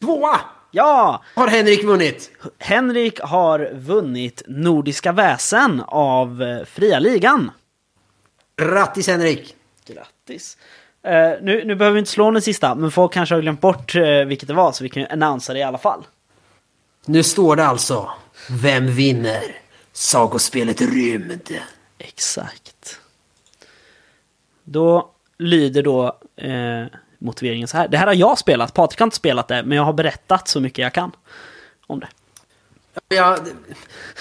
Tvåa! ja! Har Henrik vunnit. Henrik har vunnit Nordiska väsen av eh, Fria Ligan. Grattis Henrik! Grattis! Eh, nu, nu behöver vi inte slå den sista, men folk kanske har glömt bort uh, vilket det var, så vi kan ju annonsera det i alla fall. Nu står det alltså. Vem vinner? Sagospelet Rymd. Exakt. Då lyder då eh, motiveringen så här. Det här har jag spelat, Patrik har inte spelat det, men jag har berättat så mycket jag kan om det. Jag,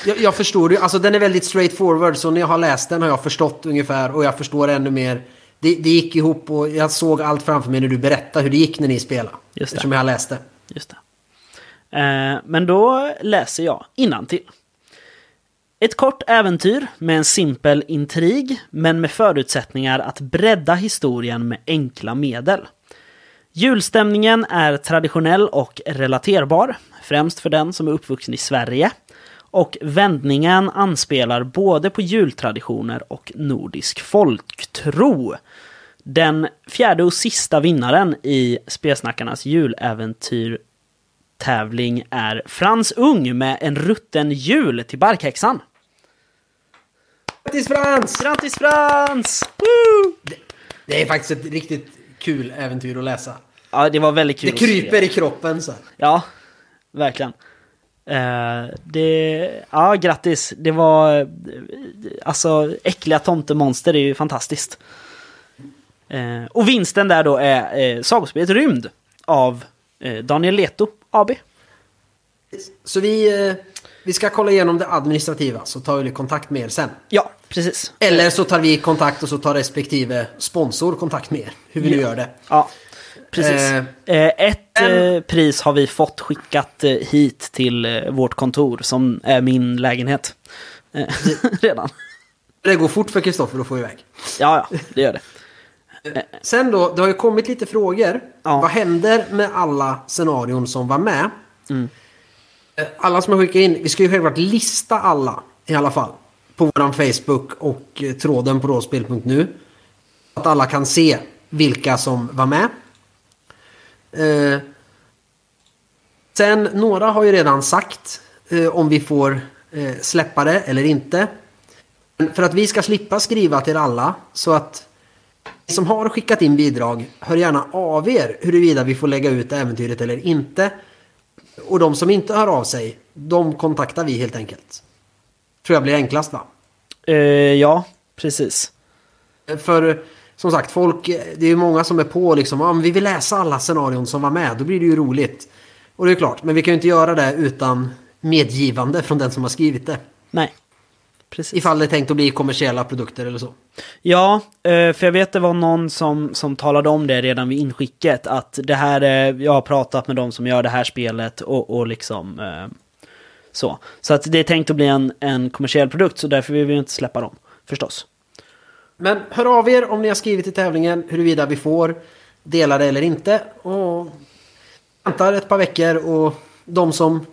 jag, jag förstår ju. Alltså den är väldigt straightforward. Så när jag har läst den har jag förstått ungefär. Och jag förstår ännu mer. Det, det gick ihop och jag såg allt framför mig när du berättade hur det gick när ni spelade. Just det. Eftersom jag har läst det. Just det. Eh, men då läser jag innantill. Ett kort äventyr med en simpel intrig, men med förutsättningar att bredda historien med enkla medel. Julstämningen är traditionell och relaterbar, främst för den som är uppvuxen i Sverige. Och vändningen anspelar både på jultraditioner och nordisk folktro. Den fjärde och sista vinnaren i Spelsnackarnas juläventyr tävling är Frans Ung med en rutten jul till Barkhäxan. Grattis Frans! Grattis Frans! Woo! Det är faktiskt ett riktigt kul äventyr att läsa. Ja, det var väldigt kul. Det kryper i kroppen så. Ja, verkligen. Eh, det, ja, grattis. Det var... Alltså, äckliga tomtemonster är ju fantastiskt. Eh, och vinsten där då är eh, Sagospelet Rymd av Daniel Leto AB. Så vi, eh, vi ska kolla igenom det administrativa så tar vi kontakt med er sen. Ja, precis. Eller så tar vi kontakt och så tar respektive sponsor kontakt med er. Hur vi nu gör det. Ja, precis. Eh, Eh, ett eh, pris har vi fått skickat hit till vårt kontor som är min lägenhet. Redan. Det går fort för Kristoffer att få iväg. Ja, ja, det gör det. Sen då, det har ju kommit lite frågor. Ja. Vad händer med alla scenarion som var med? Mm. Eh, Alla som har skickat in, vi ska ju självklart lista alla i alla fall. På vår Facebook och eh, tråden på råspel.nu. Så att alla kan se vilka som var med. Eh, sen, några har ju redan sagt eh, om vi får eh, släppa det eller inte. För att vi ska slippa skriva till alla så att som har skickat in bidrag, hör gärna av er huruvida vi får lägga ut äventyret eller inte. Och de som inte hör av sig, de kontaktar vi helt enkelt. Tror jag blir enklast va? Eh, ja, precis. För som sagt, folk, det är ju många som är på liksom, om vi vill läsa alla scenarion som var med, då blir det ju roligt. Och det är klart, men vi kan ju inte göra det utan medgivande från den som har skrivit det. Nej, precis. Ifall det är tänkt att bli kommersiella produkter eller så. Ja, eh, för jag vet det var någon som, som talade om det redan vid inskicket. Att det här är, jag har pratat med de som gör det här spelet och, och liksom eh, så. Så att det är tänkt att bli en, en kommersiell produkt så därför vill vi inte släppa dem, förstås. Men hör av er om ni har skrivit i tävlingen huruvida vi får dela det eller inte. Och väntar ett par veckor och de som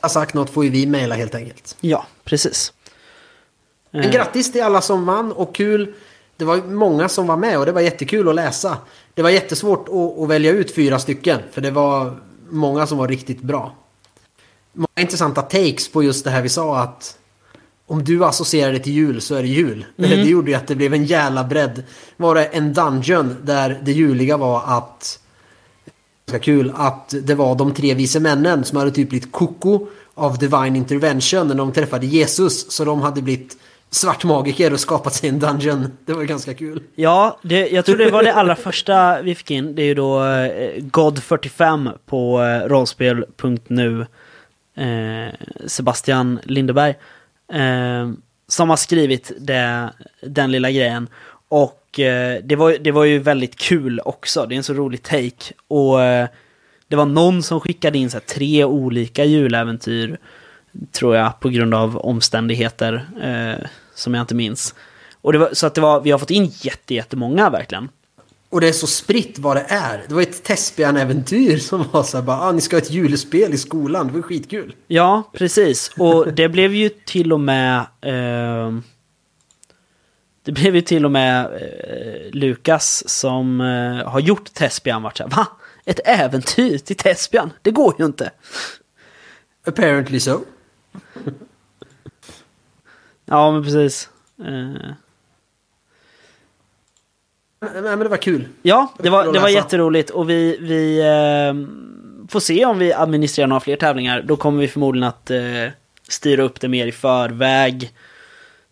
har sagt något får ju vi mejla helt enkelt. Ja, precis. Men grattis till alla som vann och kul. Det var många som var med och det var jättekul att läsa. Det var jättesvårt att, att välja ut fyra stycken för det var många som var riktigt bra. Många intressanta takes på just det här vi sa att om du associerar det till jul så är det jul. Det gjorde ju att det blev en jävla bredd. Var det en dungeon där det juliga var att ganska kul att det var de tre vise männen som hade typ blivit koko av divine intervention när de träffade Jesus. Så de hade blivit Svart magiker och skapat sig en dungeon. Det var ganska kul. Ja, det, jag tror det var det allra första vi fick in. Det är ju då eh, God45 på eh, rollspel.nu. Eh, Sebastian Lindeberg. Som har skrivit det, den lilla grejen. Och det, var, det var ju väldigt kul också. Det är en så rolig take. Och det var någon som skickade in så här, tre olika juläventyr. Tror jag, på grund av omständigheter. Eh, som jag inte minns. Och det var, så att det var, vi har fått in jätte, jättemånga verkligen. Och det är så spritt vad det är. Det var ett Tespian-äventyr som var så här bara, ah, ni ska ha ett julspel i skolan. Det var skitkul. Ja, precis. Och det blev ju till och med... Eh, det blev ju till och med eh, Lukas som eh, har gjort Tespian varit så här, va? Ett äventyr till Tespian? Det går ju inte. Apparently so. Ja, men precis. Eh, Nej, men det var kul. ja, det var, det var jätteroligt och vi, vi eh, får se om vi administrerar några fler tävlingar. Då kommer vi förmodligen att eh, styra upp det mer i förväg.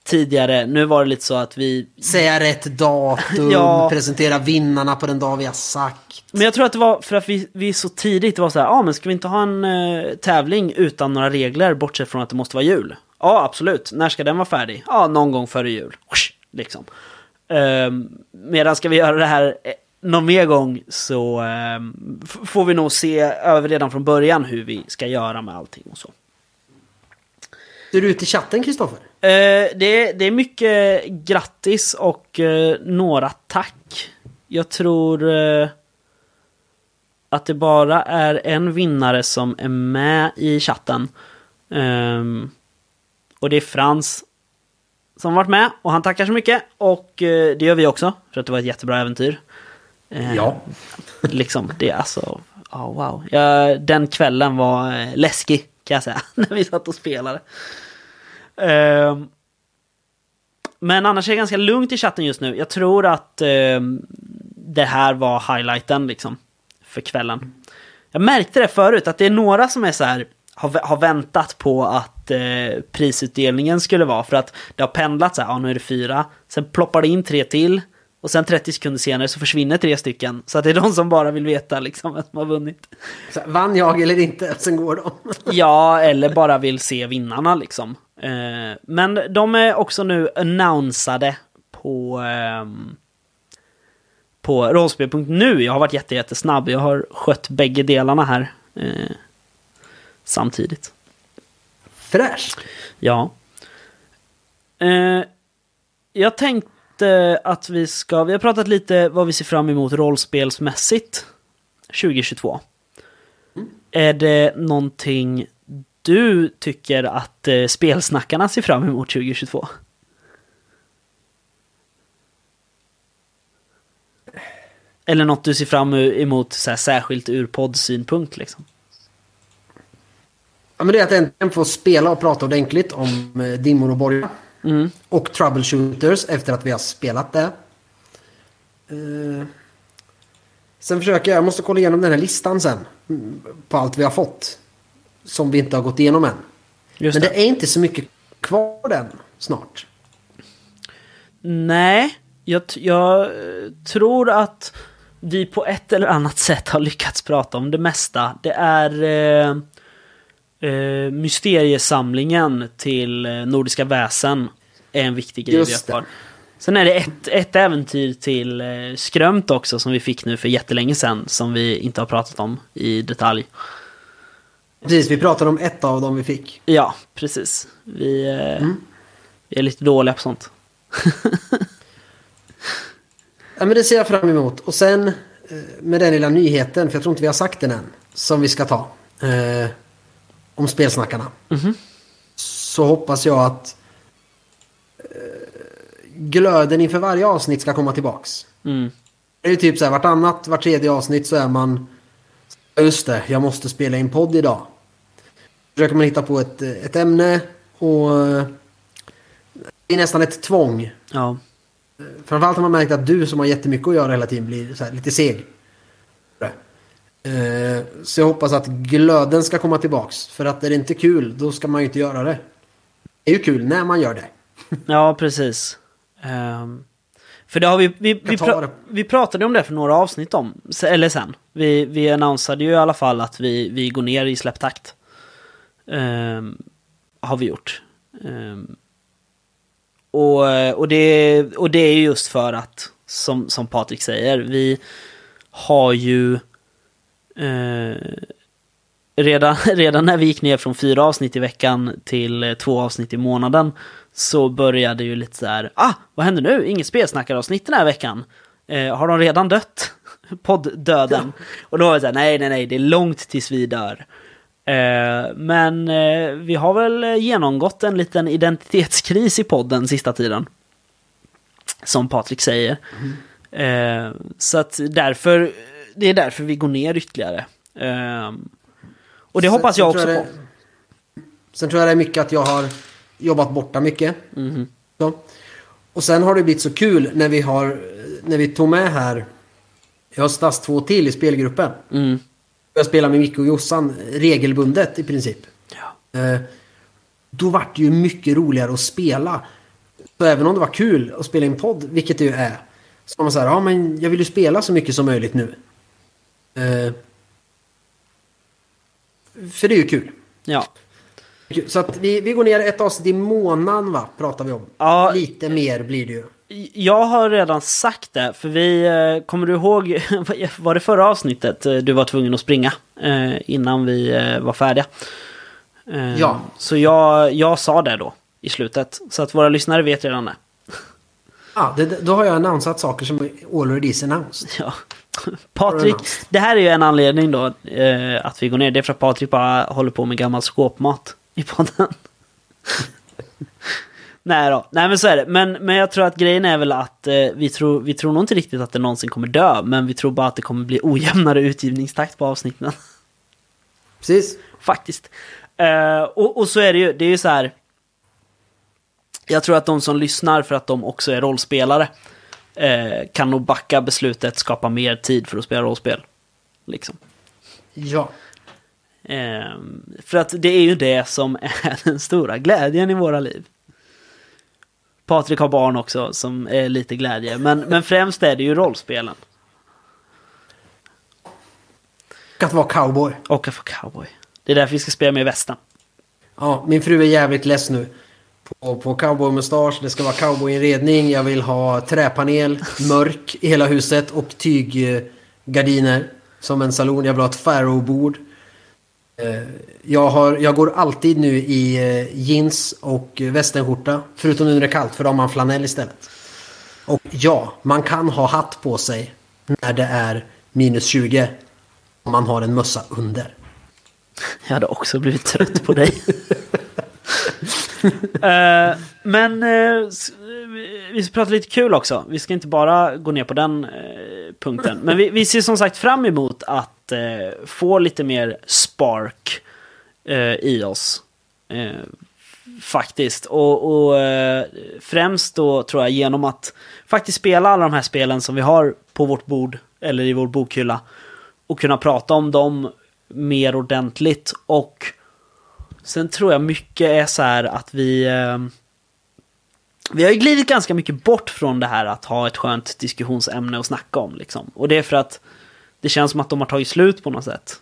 Tidigare, nu var det lite så att vi Säga rätt datum, Ja. presentera vinnarna på den dag vi har sagt. Men jag tror att det var för att vi, vi så tidigt var så här, ja ah, men ska vi inte ha en eh, tävling utan några regler bortsett från att det måste vara jul? Ja, absolut. När ska den vara färdig? Ja, någon gång före jul. Liksom. Um, medan ska vi göra det här eh, någon mer gång så ehm, får vi nog se över redan från början hur vi ska göra med allting och så. Är du ute i chatten, Kristoffer? Eh, det, det är mycket grattis och eh, några tack. Jag tror att det bara är en vinnare som är med i chatten. Ehm, och det är Frans som varit med och han tackar så mycket. Och eh, det gör vi också för att det var ett jättebra äventyr. Eh, Ja. Liksom, det är alltså, ja wow. Ja, den kvällen var eh, läskig kan jag säga, när vi satt och spelade. Ehm, men annars är det ganska lugnt i chatten just nu. Jag tror att ehm, det här var highlighten liksom, för kvällen. Jag märkte det förut, att det är några som är så här, har väntat på att eh, prisutdelningen skulle vara. För att det har pendlat så här, ja nu är det fyra. Sen ploppar det in tre till. Och sen 30 sekunder senare så försvinner tre stycken. Så att det är de som bara vill veta liksom vem som har vunnit. Så, vann jag eller inte? Sen går de. Ja, eller bara vill se vinnarna liksom. Eh, men de är också nu annonsade på, ehm, på rollspel.nu. Jag har varit jätte, jättesnabb. Jag har skött bägge delarna här eh, samtidigt. Fräscht. Ja. Eh, jag tänkte att vi ska... Vi har pratat lite vad vi ser fram emot rollspelsmässigt 2022. Är det någonting du tycker att eh, spelsnackarna ser fram emot 2022? Eller något du ser fram emot så här, särskilt ur poddsynpunkt liksom? Ja, men det är att äntligen få spela och prata ordentligt om eh, dimmor och borgar. Mm. Och troubleshooters efter att vi har spelat det. Eh, sen försöker jag, jag måste kolla igenom den här listan sen. På allt vi har fått. Som vi inte har gått igenom än. Just Men det. det är inte så mycket kvar den snart. Nej, jag, jag eh, tror att vi på ett eller annat sätt har lyckats prata om det mesta. Det är eh, eh, mysteriesamlingen till eh, Nordiska väsen. är en viktig grej vi har Just kvar. Sen är det ett, ett äventyr till eh, Skrömt också som vi fick nu för jättelänge sedan. Som vi inte har pratat om i detalj. Precis, vi pratade om ett av dem vi fick. Ja, precis. Vi, eh, vi är lite dåliga på sånt. Ja, men det ser jag fram emot. Och sen eh, med den lilla nyheten, för jag tror inte vi har sagt den än, som vi ska ta. Eh, om spelsnackarna. Så hoppas jag att eh, glöden inför varje avsnitt ska komma tillbaks. Mm. Det är typ så här vartannat, vart tredje avsnitt så är man... "Ja, Just det, jag måste spela in podd idag. Försöker man hitta på ett, ett ämne och... eh, Det är nästan ett tvång. Ja, Framförallt har man märkt att du som har jättemycket att göra hela tiden blir lite seg. Eh, Så jag hoppas att glöden ska komma tillbaks. För att är det inte kul, då ska man ju inte göra det. Det är ju kul när man gör det. ja precis. Ehm, för det har vi, vi, vi, pra- vi pratade om det för några avsnitt om, eller sen. Vi, vi annonsade ju i alla fall att vi, vi går ner i släpptakt. Ehm, har vi gjort. Ehm, och, och, det, och det är just för att, som, som Patrik säger, vi har ju eh, redan, redan när vi gick ner från fyra avsnitt i veckan till eh, två avsnitt i månaden så började ju lite så här, ah, vad händer nu? Inget spelsnackaravsnitt den här veckan. Eh, har de redan dött? Podddöden. Och då var det så här, nej, nej, nej, det är långt tills vi dör. Eh, men eh, vi har väl eh, genomgått en liten identitetskris i podden sista tiden. Som Patrik säger. Eh, så att därför, det är därför vi går ner ytterligare. Eh, och det Sen- hoppas jag också det- på. Sen tror jag det är mycket att jag har jobbat borta mycket. Mhm. Så. Och sen har det blivit så kul när vi har när vi tog med här i höstas två till i spelgruppen. Mm. Jag spelar med Micke och Jossan regelbundet i princip. Ja. Eh, Då vart det ju mycket roligare att spela. Så även om det var kul att spela in podd, vilket det ju är. Så var man så här, ja men jag vill ju spela så mycket som möjligt nu. Eh, För det är ju kul. ja. Så att vi, vi går ner ett avsnitt i månaden va, pratar vi om. Ja. Lite mer blir det ju. Jag har redan sagt det, för vi, eh, kommer du ihåg, var det förra avsnittet eh, du var tvungen att springa innan vi var färdiga? Ja. Så jag, jag sa det då i slutet, så att våra lyssnare vet redan det. Ja, det, då har jag annonsat saker som already is announced. Ja. Patrik, det här är ju en anledning då eh, att vi går ner. Det är för att Patrik bara håller på med gammal skåpmat i podden. Nej då, nej men så är det. Men, men jag tror att grejen är väl att eh, vi, tror, vi tror nog inte riktigt att det någonsin kommer dö. Men vi tror bara att det kommer bli ojämnare utgivningstakt på avsnitten. Precis. Faktiskt. Eh, och, och så är det ju, det är ju så här. Jag tror att de som lyssnar för att de också är rollspelare eh, kan nog backa beslutet, skapa mer tid för att spela rollspel. Liksom. Ja. Eh, för att det är ju det som är den stora glädjen i våra liv. Patrik har barn också som är lite glädje, men, men främst är det ju rollspelen. Och att vara cowboy. Och att få cowboy. Det är därför vi ska spela med västen. Ja, min fru är jävligt less nu. På, på cowboymustasch, det ska vara cowboyinredning, jag vill ha träpanel, mörk i hela huset och tyggardiner. Som en salon, jag vill ha ett Faro-bord. Eh, Jag, har, jag går alltid nu i eh, jeans och västenskjorta. Förutom nu när det är kallt, för då har man flanell istället. Och ja, man kan ha hatt på sig när det är minus 20. Om man har en mössa under. Jag hade också blivit trött på dig. Eh, men eh, vi ska prata lite kul också. Vi ska inte bara gå ner på den eh, punkten. Men vi, vi ser som sagt fram emot att få lite mer spark i oss. Faktiskt. Och, och främst då tror jag genom att faktiskt spela alla de här spelen som vi har på vårt bord eller i vår bokhylla. Och kunna prata om dem mer ordentligt. Och sen tror jag mycket är så här att vi... Eh, vi har ju glidit ganska mycket bort från det här att ha ett skönt diskussionsämne att snacka om. Liksom. Och det är för att det känns som att de har tagit slut på något sätt.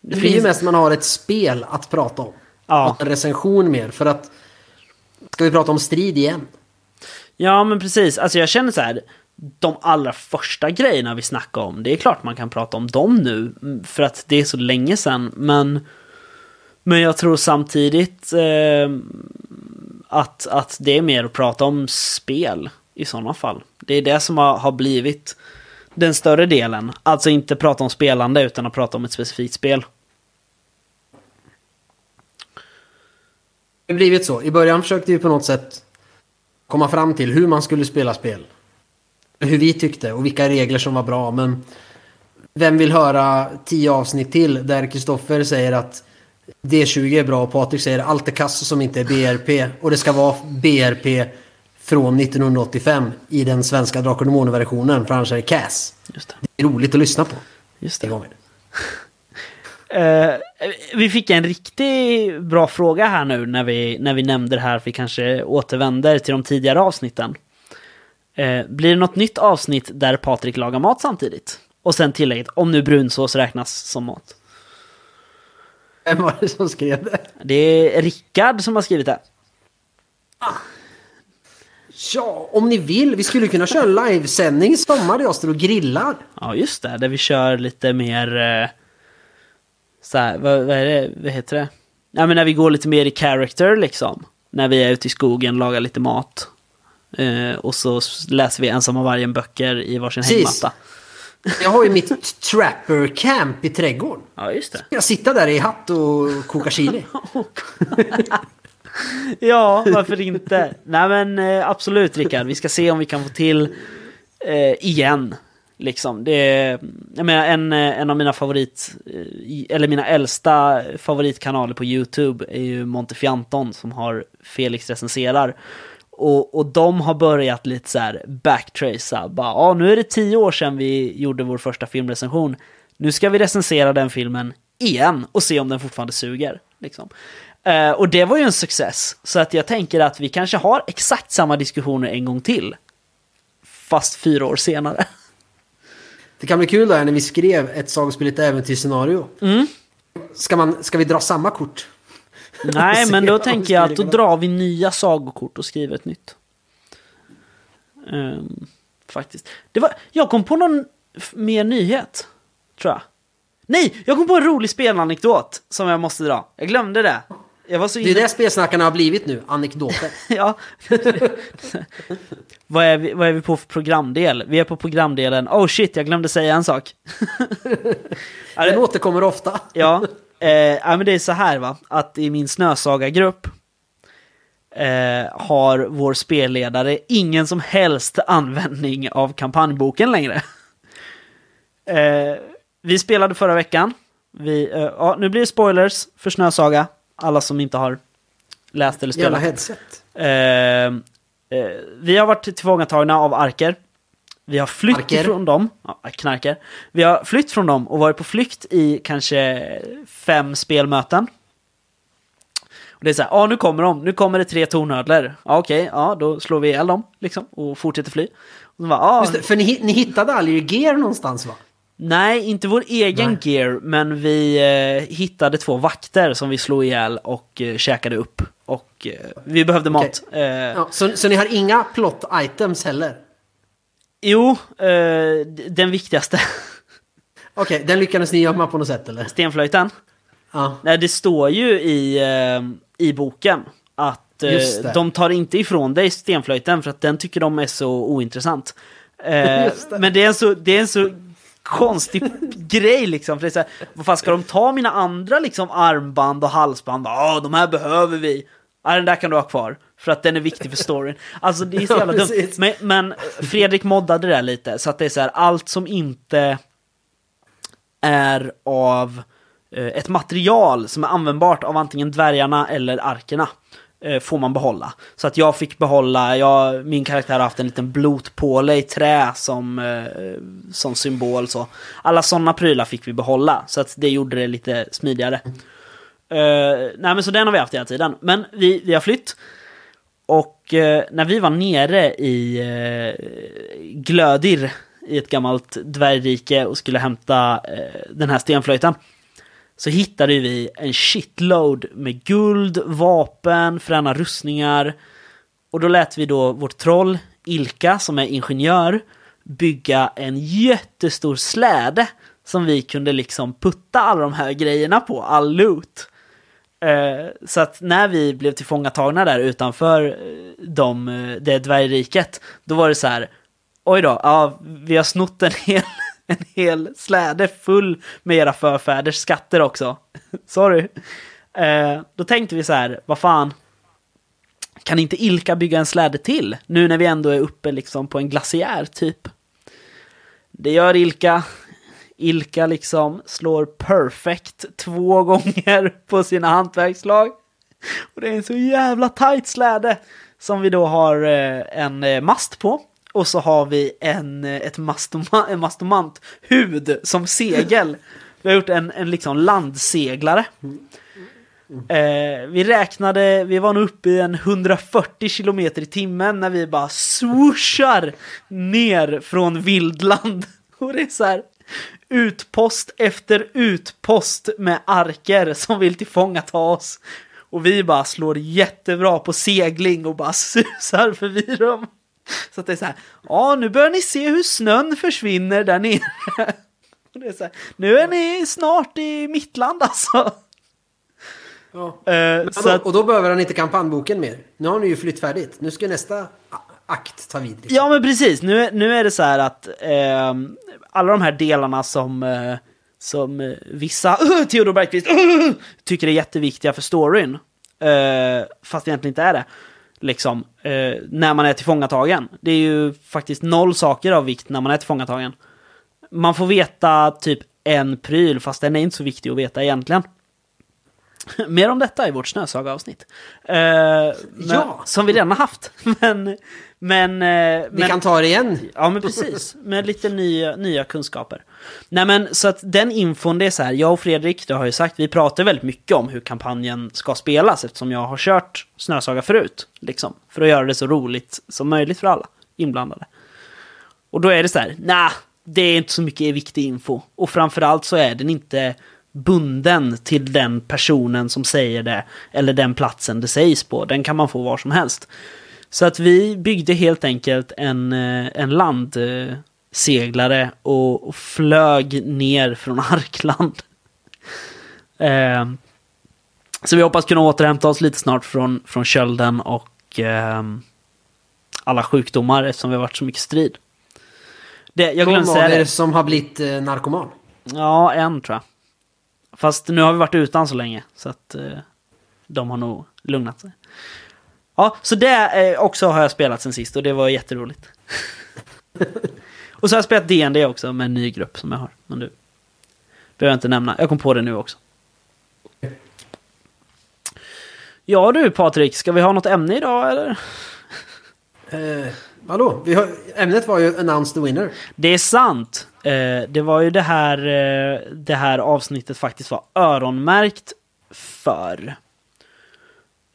Det blir ju mest man har ett spel att prata om. Ja. En recension mer. För att Ska vi prata om strid igen? Ja, men precis. Alltså jag känner så här, de allra första grejerna vi snackade om, det är klart man kan prata om dem nu, mm, för att det är så länge sedan, men, men jag tror samtidigt eh, att, att det är mer att prata om spel i sådana fall. Det är det som har, har blivit den större delen. Alltså inte prata om spelande utan att prata om ett specifikt spel. Det har blivit så. I början försökte vi på något sätt komma fram till hur man skulle spela spel. Hur vi tyckte och vilka regler som var bra. Men vem vill höra tio avsnitt till där Kristoffer säger att D20 är bra och Patrik säger allt är kass som inte är BRP. Och det ska vara BRP från 1985 i den svenska Drakar Demoner-versionen. För annars är det CAS. Det. Det är roligt att lyssna på. Just Det. Eh, vi fick en riktigt bra fråga här nu när vi, när vi nämnde det här. Vi kanske återvänder till de tidigare avsnitten. Eh, blir det något nytt avsnitt där Patrik lagar mat samtidigt? Och sen tillägget, om nu brunsås räknas som mat. Vem var det som skrev det? Det är Rickard som har skrivit det. Ja, om ni vill. Vi skulle kunna köra en livesändning i sommar där jag står och grillar. Ja, just det. Där vi kör lite mer... Eh, så här, vad, vad är det? Vad heter det? Ja, men när vi går lite mer i character liksom. När vi är ute i skogen, lagar lite mat. Eh, och så läser vi Ensamma vargen böcker i varsin Precis. hängmatta. Jag har ju mitt trapper camp i trädgården. Ja, just det. Jag sitter där i hatt och kokar chili. Ja, varför inte? Nej men eh, absolut Rickard, vi ska se om vi kan få till eh, igen. Liksom. Det är, jag menar, en, eh, en av mina favorit, eh, eller mina äldsta favoritkanaler på YouTube är ju Montefianton som har Felix recenserar. Och, och de har börjat lite så här backtracea. Bara, ja, nu är det tio år sedan vi gjorde vår första filmrecension. Nu ska vi recensera den filmen igen och se om den fortfarande suger. Liksom. Eh, och det var ju en success. Så att jag tänker att vi kanske har exakt samma diskussioner en gång till. Fast fyra år senare. Det kan bli kul där när vi skrev ett sagospel, ett äventyrsscenario. Ska, man, ska vi dra samma kort? Nej, men då tänker jag att då drar vi nya sagokort och skriver ett nytt. Ehm, faktiskt. Det var, jag kom på någon mer nyhet, tror jag. Nej, jag kom på en rolig spelanekdot som jag måste dra. Jag glömde det. Jag var så Det är inne... det spelsnackarna har blivit nu, anekdoter. ja. vad, är vi, vad är vi på för programdel? Vi är på programdelen... Oh shit, jag glömde säga en sak. Den återkommer ofta. Ja, eh, ja, men det är så här va, att i min snösaga-grupp eh, har vår spelledare ingen som helst användning av kampanjboken längre. Eh, vi spelade förra veckan. Vi, eh, ja, nu blir det spoilers för Snösaga. Alla som inte har läst eller Jävla spelat. headset. Eh, eh, vi har varit tillfångatagna av arker. Vi har flytt Arker? ifrån dem. Ja, knarker. Vi har flytt från dem och varit på flykt i kanske fem spelmöten. Och det är så här, ja nu kommer de, nu kommer det tre tornödlor. Ja okej, ja då slår vi ihjäl dem liksom och fortsätter fly. Och så bara, ja, Just det, för ni, ni hittade aldrig gear någonstans va? Nej, inte vår egen Nej. gear, men vi eh, hittade två vakter som vi slog ihjäl och eh, käkade upp. Och eh, vi behövde mat. Eh, Ja, så, så ni har inga plot items heller? Jo, eh, den viktigaste. Okej, den lyckades ni gömma på något sätt eller? Stenflöjten. Ja. Nej, det står ju i, eh, i boken att eh, de tar inte ifrån dig stenflöjten för att den tycker de är så ointressant. Det. men det är en så, det är en så konstig grej liksom. För det är så här, vad fan ska de ta mina andra liksom armband och halsband? Ja, de här behöver vi. Ja, den där kan du ha kvar. För att den är viktig för storyn. Alltså det är så jävla dumt. Men, men Fredrik moddade det där lite. Så att det är så här, allt som inte är av eh, ett material som är användbart av antingen dvärgarna eller arkerna Eh, får man behålla. Så att jag fick behålla, jag, min karaktär har haft en liten blotpåle i trä som, eh, som symbol. Så. Alla sådana prylar fick vi behålla, så att det gjorde det lite smidigare. Eh, nej men så den har vi haft hela tiden. Men vi, vi har flytt. Och eh, när vi var nere i eh, Glödir i ett gammalt dvärgrike och skulle hämta eh, den här stenflöjten så hittade vi en shitload med guld, vapen, fräna rustningar Och då lät vi då vårt troll, Ilka, som är ingenjör, bygga en jättestor släde som vi kunde liksom putta alla de här grejerna på, all loot. Eh, så att när vi blev tillfångatagna där utanför eh, de, eh, det dvärgriket, då var det så här, oj då, ja, vi har snott en hel, en hel släde full med era förfäders skatter också. Sorry. Eh, då tänkte vi så här, vad fan, kan inte Ilka bygga en släde till? Nu när vi ändå är uppe liksom på en glaciär typ. Det gör Ilka. Ilka liksom slår perfect två gånger på sina hantverkslag. Och det är en så jävla tight släde som vi då har eh, en eh, mast på. Och så har vi en, eh, ett mastoma, en mastomanthud som segel. Vi har gjort en, en liksom landseglare. Eh, vi räknade, vi var nog uppe i en 140 kilometer i timmen när vi bara swooshar ner från vildland. Och det är så här utpost efter utpost med arker som vill tillfångata oss. Och vi bara slår jättebra på segling och bara susar förbi dem. Så att det är så här, ja nu börjar ni se hur snön försvinner där nere. Och det är så här, nu är ni snart i mittland alltså. Ja. Eh, så att, Och då behöver han inte kampanjboken mer. Nu har ni ju flytt färdigt. Nu ska nästa akt ta vid. Liksom. Ja men precis, nu, nu är det så här att eh, alla de här delarna som, eh, som eh, vissa, uh, Theodor Bergqvist, uh, tycker är jätteviktiga för storyn, fast egentligen inte är det, liksom, eh, när man är tillfångatagen. Det är ju faktiskt noll saker av vikt när man är tillfångatagen. Man får veta typ en pryl, fast den är inte så viktig att veta egentligen. Mer om detta i vårt snösaga-avsnitt. Eh, Ja. Som vi redan har haft. Men, men, eh, Vi men kan ta det igen. Ja men precis, med lite nya, nya kunskaper. Nej men så att den infon det är så här, jag och Fredrik, det har ju sagt, vi pratar väldigt mycket om hur kampanjen ska spelas eftersom jag har kört Snösaga förut. Liksom, för att göra det så roligt som möjligt för alla inblandade. Och då är det så här, nah, det är inte så mycket viktig info. Och framförallt så är den inte bunden till den personen som säger det, eller den platsen det sägs på. Den kan man få var som helst. Så att vi byggde helt enkelt en, eh, en landseglare och, och flög ner från Arkland. Eh, så vi hoppas kunna återhämta oss lite snart från, från kölden och eh, alla sjukdomar eftersom vi har varit så mycket strid. Det, jag De glömde säga det. som har blivit eh, narkoman. Ja, en tror jag. Fast nu har vi varit utan så länge så att eh, de har nog lugnat sig. Ja, så det eh, också har jag spelat sen sist och det var jätteroligt. och så har jag spelat DND också med en ny grupp som jag har. Men du behöver jag inte nämna. Jag kom på det nu också. Ja du Patrik, ska vi ha något ämne idag eller? Eh, vi har, ämnet var ju Announce the Winner. Det är sant. Eh, det var ju det här, eh, det här avsnittet faktiskt var öronmärkt för.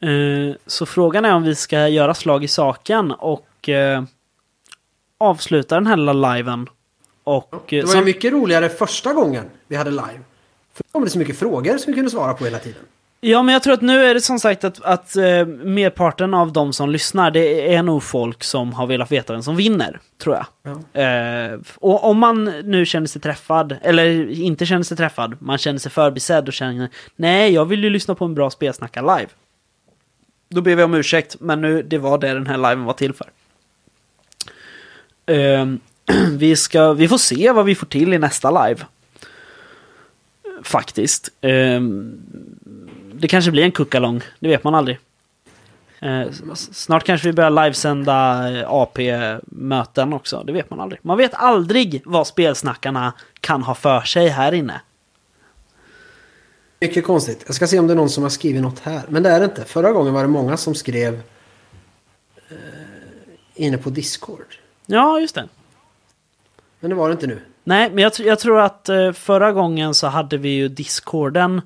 Eh, så frågan är om vi ska göra slag i saken och eh, avsluta den här lilla liven. Och, Det eh, var ju som- mycket roligare första gången vi hade live. För då kom det så mycket frågor som vi kunde svara på hela tiden. Ja, men jag tror att nu är det som sagt att, att eh, merparten av de som lyssnar, det är nog folk som har velat veta vem som vinner, tror jag. Ja. Eh, och om man nu känner sig träffad, eller inte känner sig träffad, man känner sig förbisedd och känner nej, jag vill ju lyssna på en bra spelsnacka live. Då ber vi om ursäkt, men nu, det var det den här liven var till för. Eh, vi, ska, vi får se vad vi får till i nästa live. Faktiskt. Eh, det kanske blir en kuckalong, det vet man aldrig. Eh, snart kanske vi börjar livesända eh, AP-möten också, det vet man aldrig. Man vet aldrig vad spelsnackarna kan ha för sig här inne. Mycket konstigt. Jag ska se om det är någon som har skrivit något här. Men det är det inte. Förra gången var det många som skrev eh, inne på Discord. Ja, just det. Men det var det inte nu. Nej, men jag, jag tror att eh, förra gången så hade vi ju discorden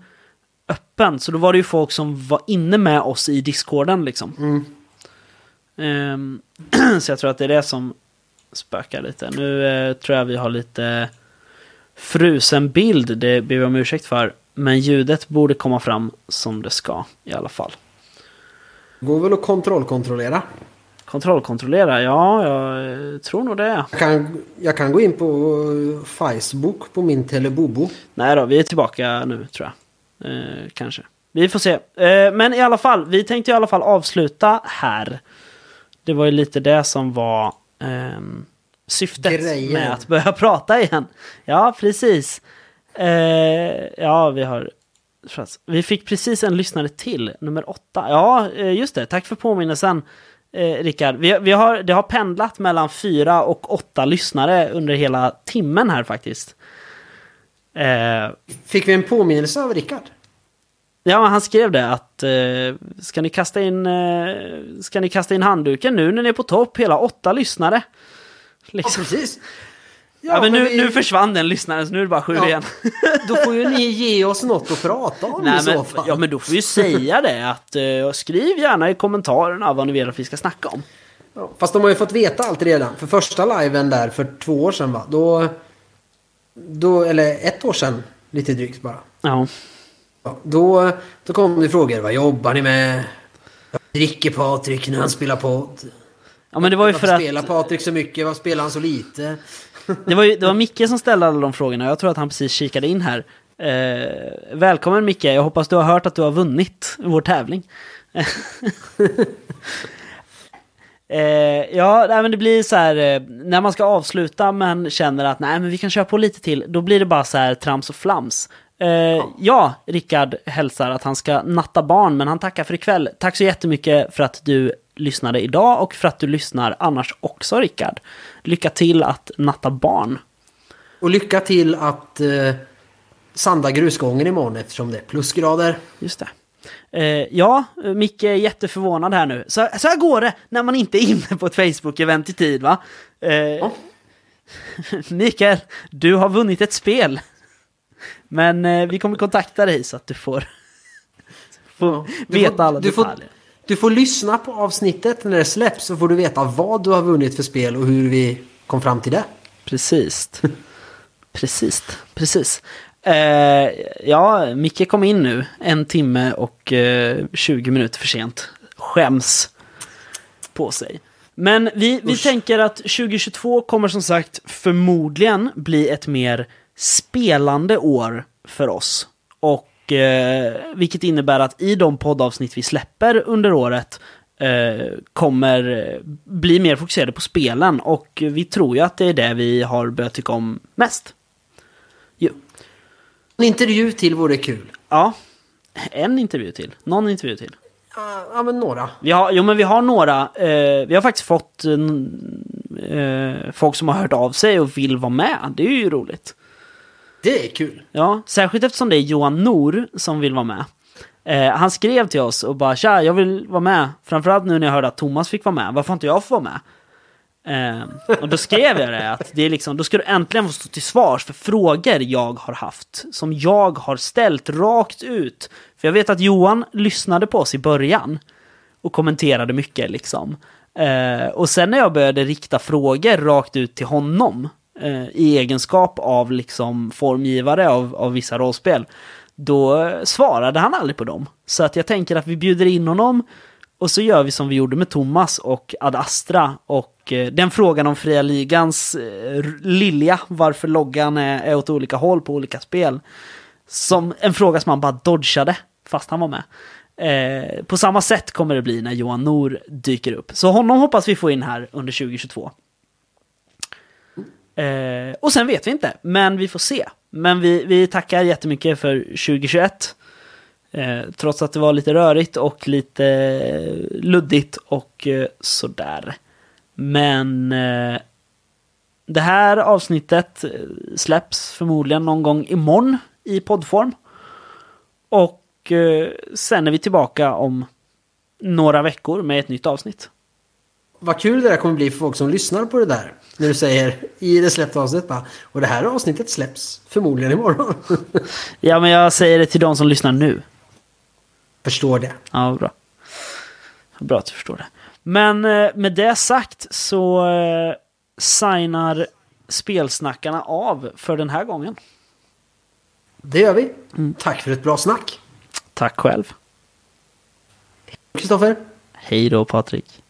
öppen. Så då var det ju folk som var inne med oss i discorden liksom. Mm. Ehm, så jag tror att det är det som spökar lite. Nu eh, tror jag vi har lite frusen bild, det ber vi om ursäkt för. Men ljudet borde komma fram som det ska i alla fall. Går väl att kontrollkontrollera. Kontrollkontrollera? Ja, jag eh, tror nog det. Jag kan, jag kan gå in på eh, Facebook på min Telebobo. Nej då, vi är tillbaka nu tror jag. Eh, kanske. Vi får se. Eh, men i alla fall, vi tänkte i alla fall avsluta här. Det var ju lite det som var ehm, syftet Grejen. med att börja prata igen. Ja, precis. Eh, ja, vi har... Vi fick precis en lyssnare till, nummer åtta. Ja, eh, just det. Tack för påminnelsen, eh, Rickard. Vi, vi har, det har pendlat mellan fyra och åtta lyssnare under hela timmen här faktiskt. Eh, Fick vi en påminnelse av Rickard? Ja, han skrev det att eh, ska, ni kasta in, eh, ska ni kasta in handduken nu när ni är på topp? Hela åtta lyssnare. Ja, Liksom. precis. Ja, men nu, vi- nu försvann den lyssnaren så nu är det bara sju Ja. igen. Då får ju ni ge oss något att prata om Nej, i så men, fall. ja, men då får vi ju säga det att eh, skriv gärna i kommentarerna vad ni vill att vi ska snacka om. Ja, Fast de har ju fått veta allt redan. För första liven där för två år sedan va? Då... då eller ett år sedan. Lite drygt bara. Ja, Ja, då, då kom det frågor. Vad jobbar ni med? Vad dricker Patrik när han spelar podd? ja men det var ju för att spelar Patrik så mycket? Varför spelar han så lite? Det var, ju, det var Micke som ställde alla de frågorna. Jag tror att han precis kikade in här. Eh, välkommen Micke, jag hoppas du har hört att du har vunnit vår tävling. Eh, ja, nej, men det blir så här, eh, när man ska avsluta men känner att nej, men vi kan köra på lite till, då blir det bara så här trams och flams. Eh, ja, Rickard hälsar att han ska natta barn, men han tackar för ikväll. Tack så jättemycket för att du lyssnade idag och för att du lyssnar annars också, Rickard. Lycka till att natta barn. Och lycka till att eh, sanda grusgången imorgon eftersom det är plusgrader. Just det. Eh, ja, Micke är jätteförvånad här nu. Så, så här går det när man inte är inne på ett Facebook-event i tid, va? Eh, Mikael, du har vunnit ett spel. Men eh, vi kommer kontakta dig så att du får, får Du veta får- alla du får- detaljer. Du får lyssna på avsnittet när det släpps så får du veta vad du har vunnit för spel och hur vi kom fram till det. Precis. Precis. Precis. Eh, ja, Micke kom in nu en timme och eh, 20 minuter för sent. Skäms på sig. Men vi, vi Usch. tänker att 2022 kommer som sagt förmodligen bli ett mer spelande år för oss. Och eh, vilket innebär att i de poddavsnitt vi släpper under året eh, kommer eh, bli mer fokuserade på spelen. Och vi tror ju att det är det vi har börjat tycka om mest. Jo. En intervju till vore kul. Ja, en intervju till. Någon intervju till. Ja, ja, men några. Vi har, jo men vi har några, eh, vi har faktiskt fått eh, folk som har hört av sig och vill vara med. Det är ju roligt. Det är kul. Ja, särskilt eftersom det är Johan Nor som vill vara med. Eh, han skrev till oss och bara tja, jag vill vara med. Framförallt nu när jag hörde att Thomas fick vara med. Varför inte jag få vara med? Eh, och då skrev jag det att det är liksom, då ska du äntligen få stå till svars för frågor jag har haft. Som jag har ställt rakt ut. För jag vet att Johan lyssnade på oss i början. Och kommenterade mycket liksom. Eh, och sen när jag började rikta frågor rakt ut till honom. Eh, I egenskap av liksom formgivare av, av vissa rollspel. Då svarade han aldrig på dem. Så att jag tänker att vi bjuder in honom. Och så gör vi som vi gjorde med Thomas och Ad Astra. Och eh, den frågan om fria ligans eh, lilja, varför loggan är, är åt olika håll på olika spel. Som en fråga som han bara dodgade fast han var med. Eh, på samma sätt kommer det bli när Johan Nor dyker upp. Så honom hoppas vi få in här under 2022. Eh, och sen vet vi inte, men vi får se. Men vi, vi tackar jättemycket för 2021. Eh, trots att det var lite rörigt och lite luddigt och eh, sådär. Men eh, det här avsnittet eh, släpps förmodligen någon gång imorgon i poddform. Och eh, sen är vi tillbaka om några veckor med ett nytt avsnitt. Vad kul det där kommer bli för folk som lyssnar på det där. När du säger i det släppta avsnittet bara. Och det här avsnittet släpps förmodligen imorgon. Ja, men jag säger det till de som lyssnar nu. Förstår det. Ja, bra. Bra att du förstår det. Men eh, med det sagt så eh, signar spelsnackarna av för den här gången. Det gör vi. Tack för ett bra snack. Tack själv. Kristoffer. Hej då Patrik.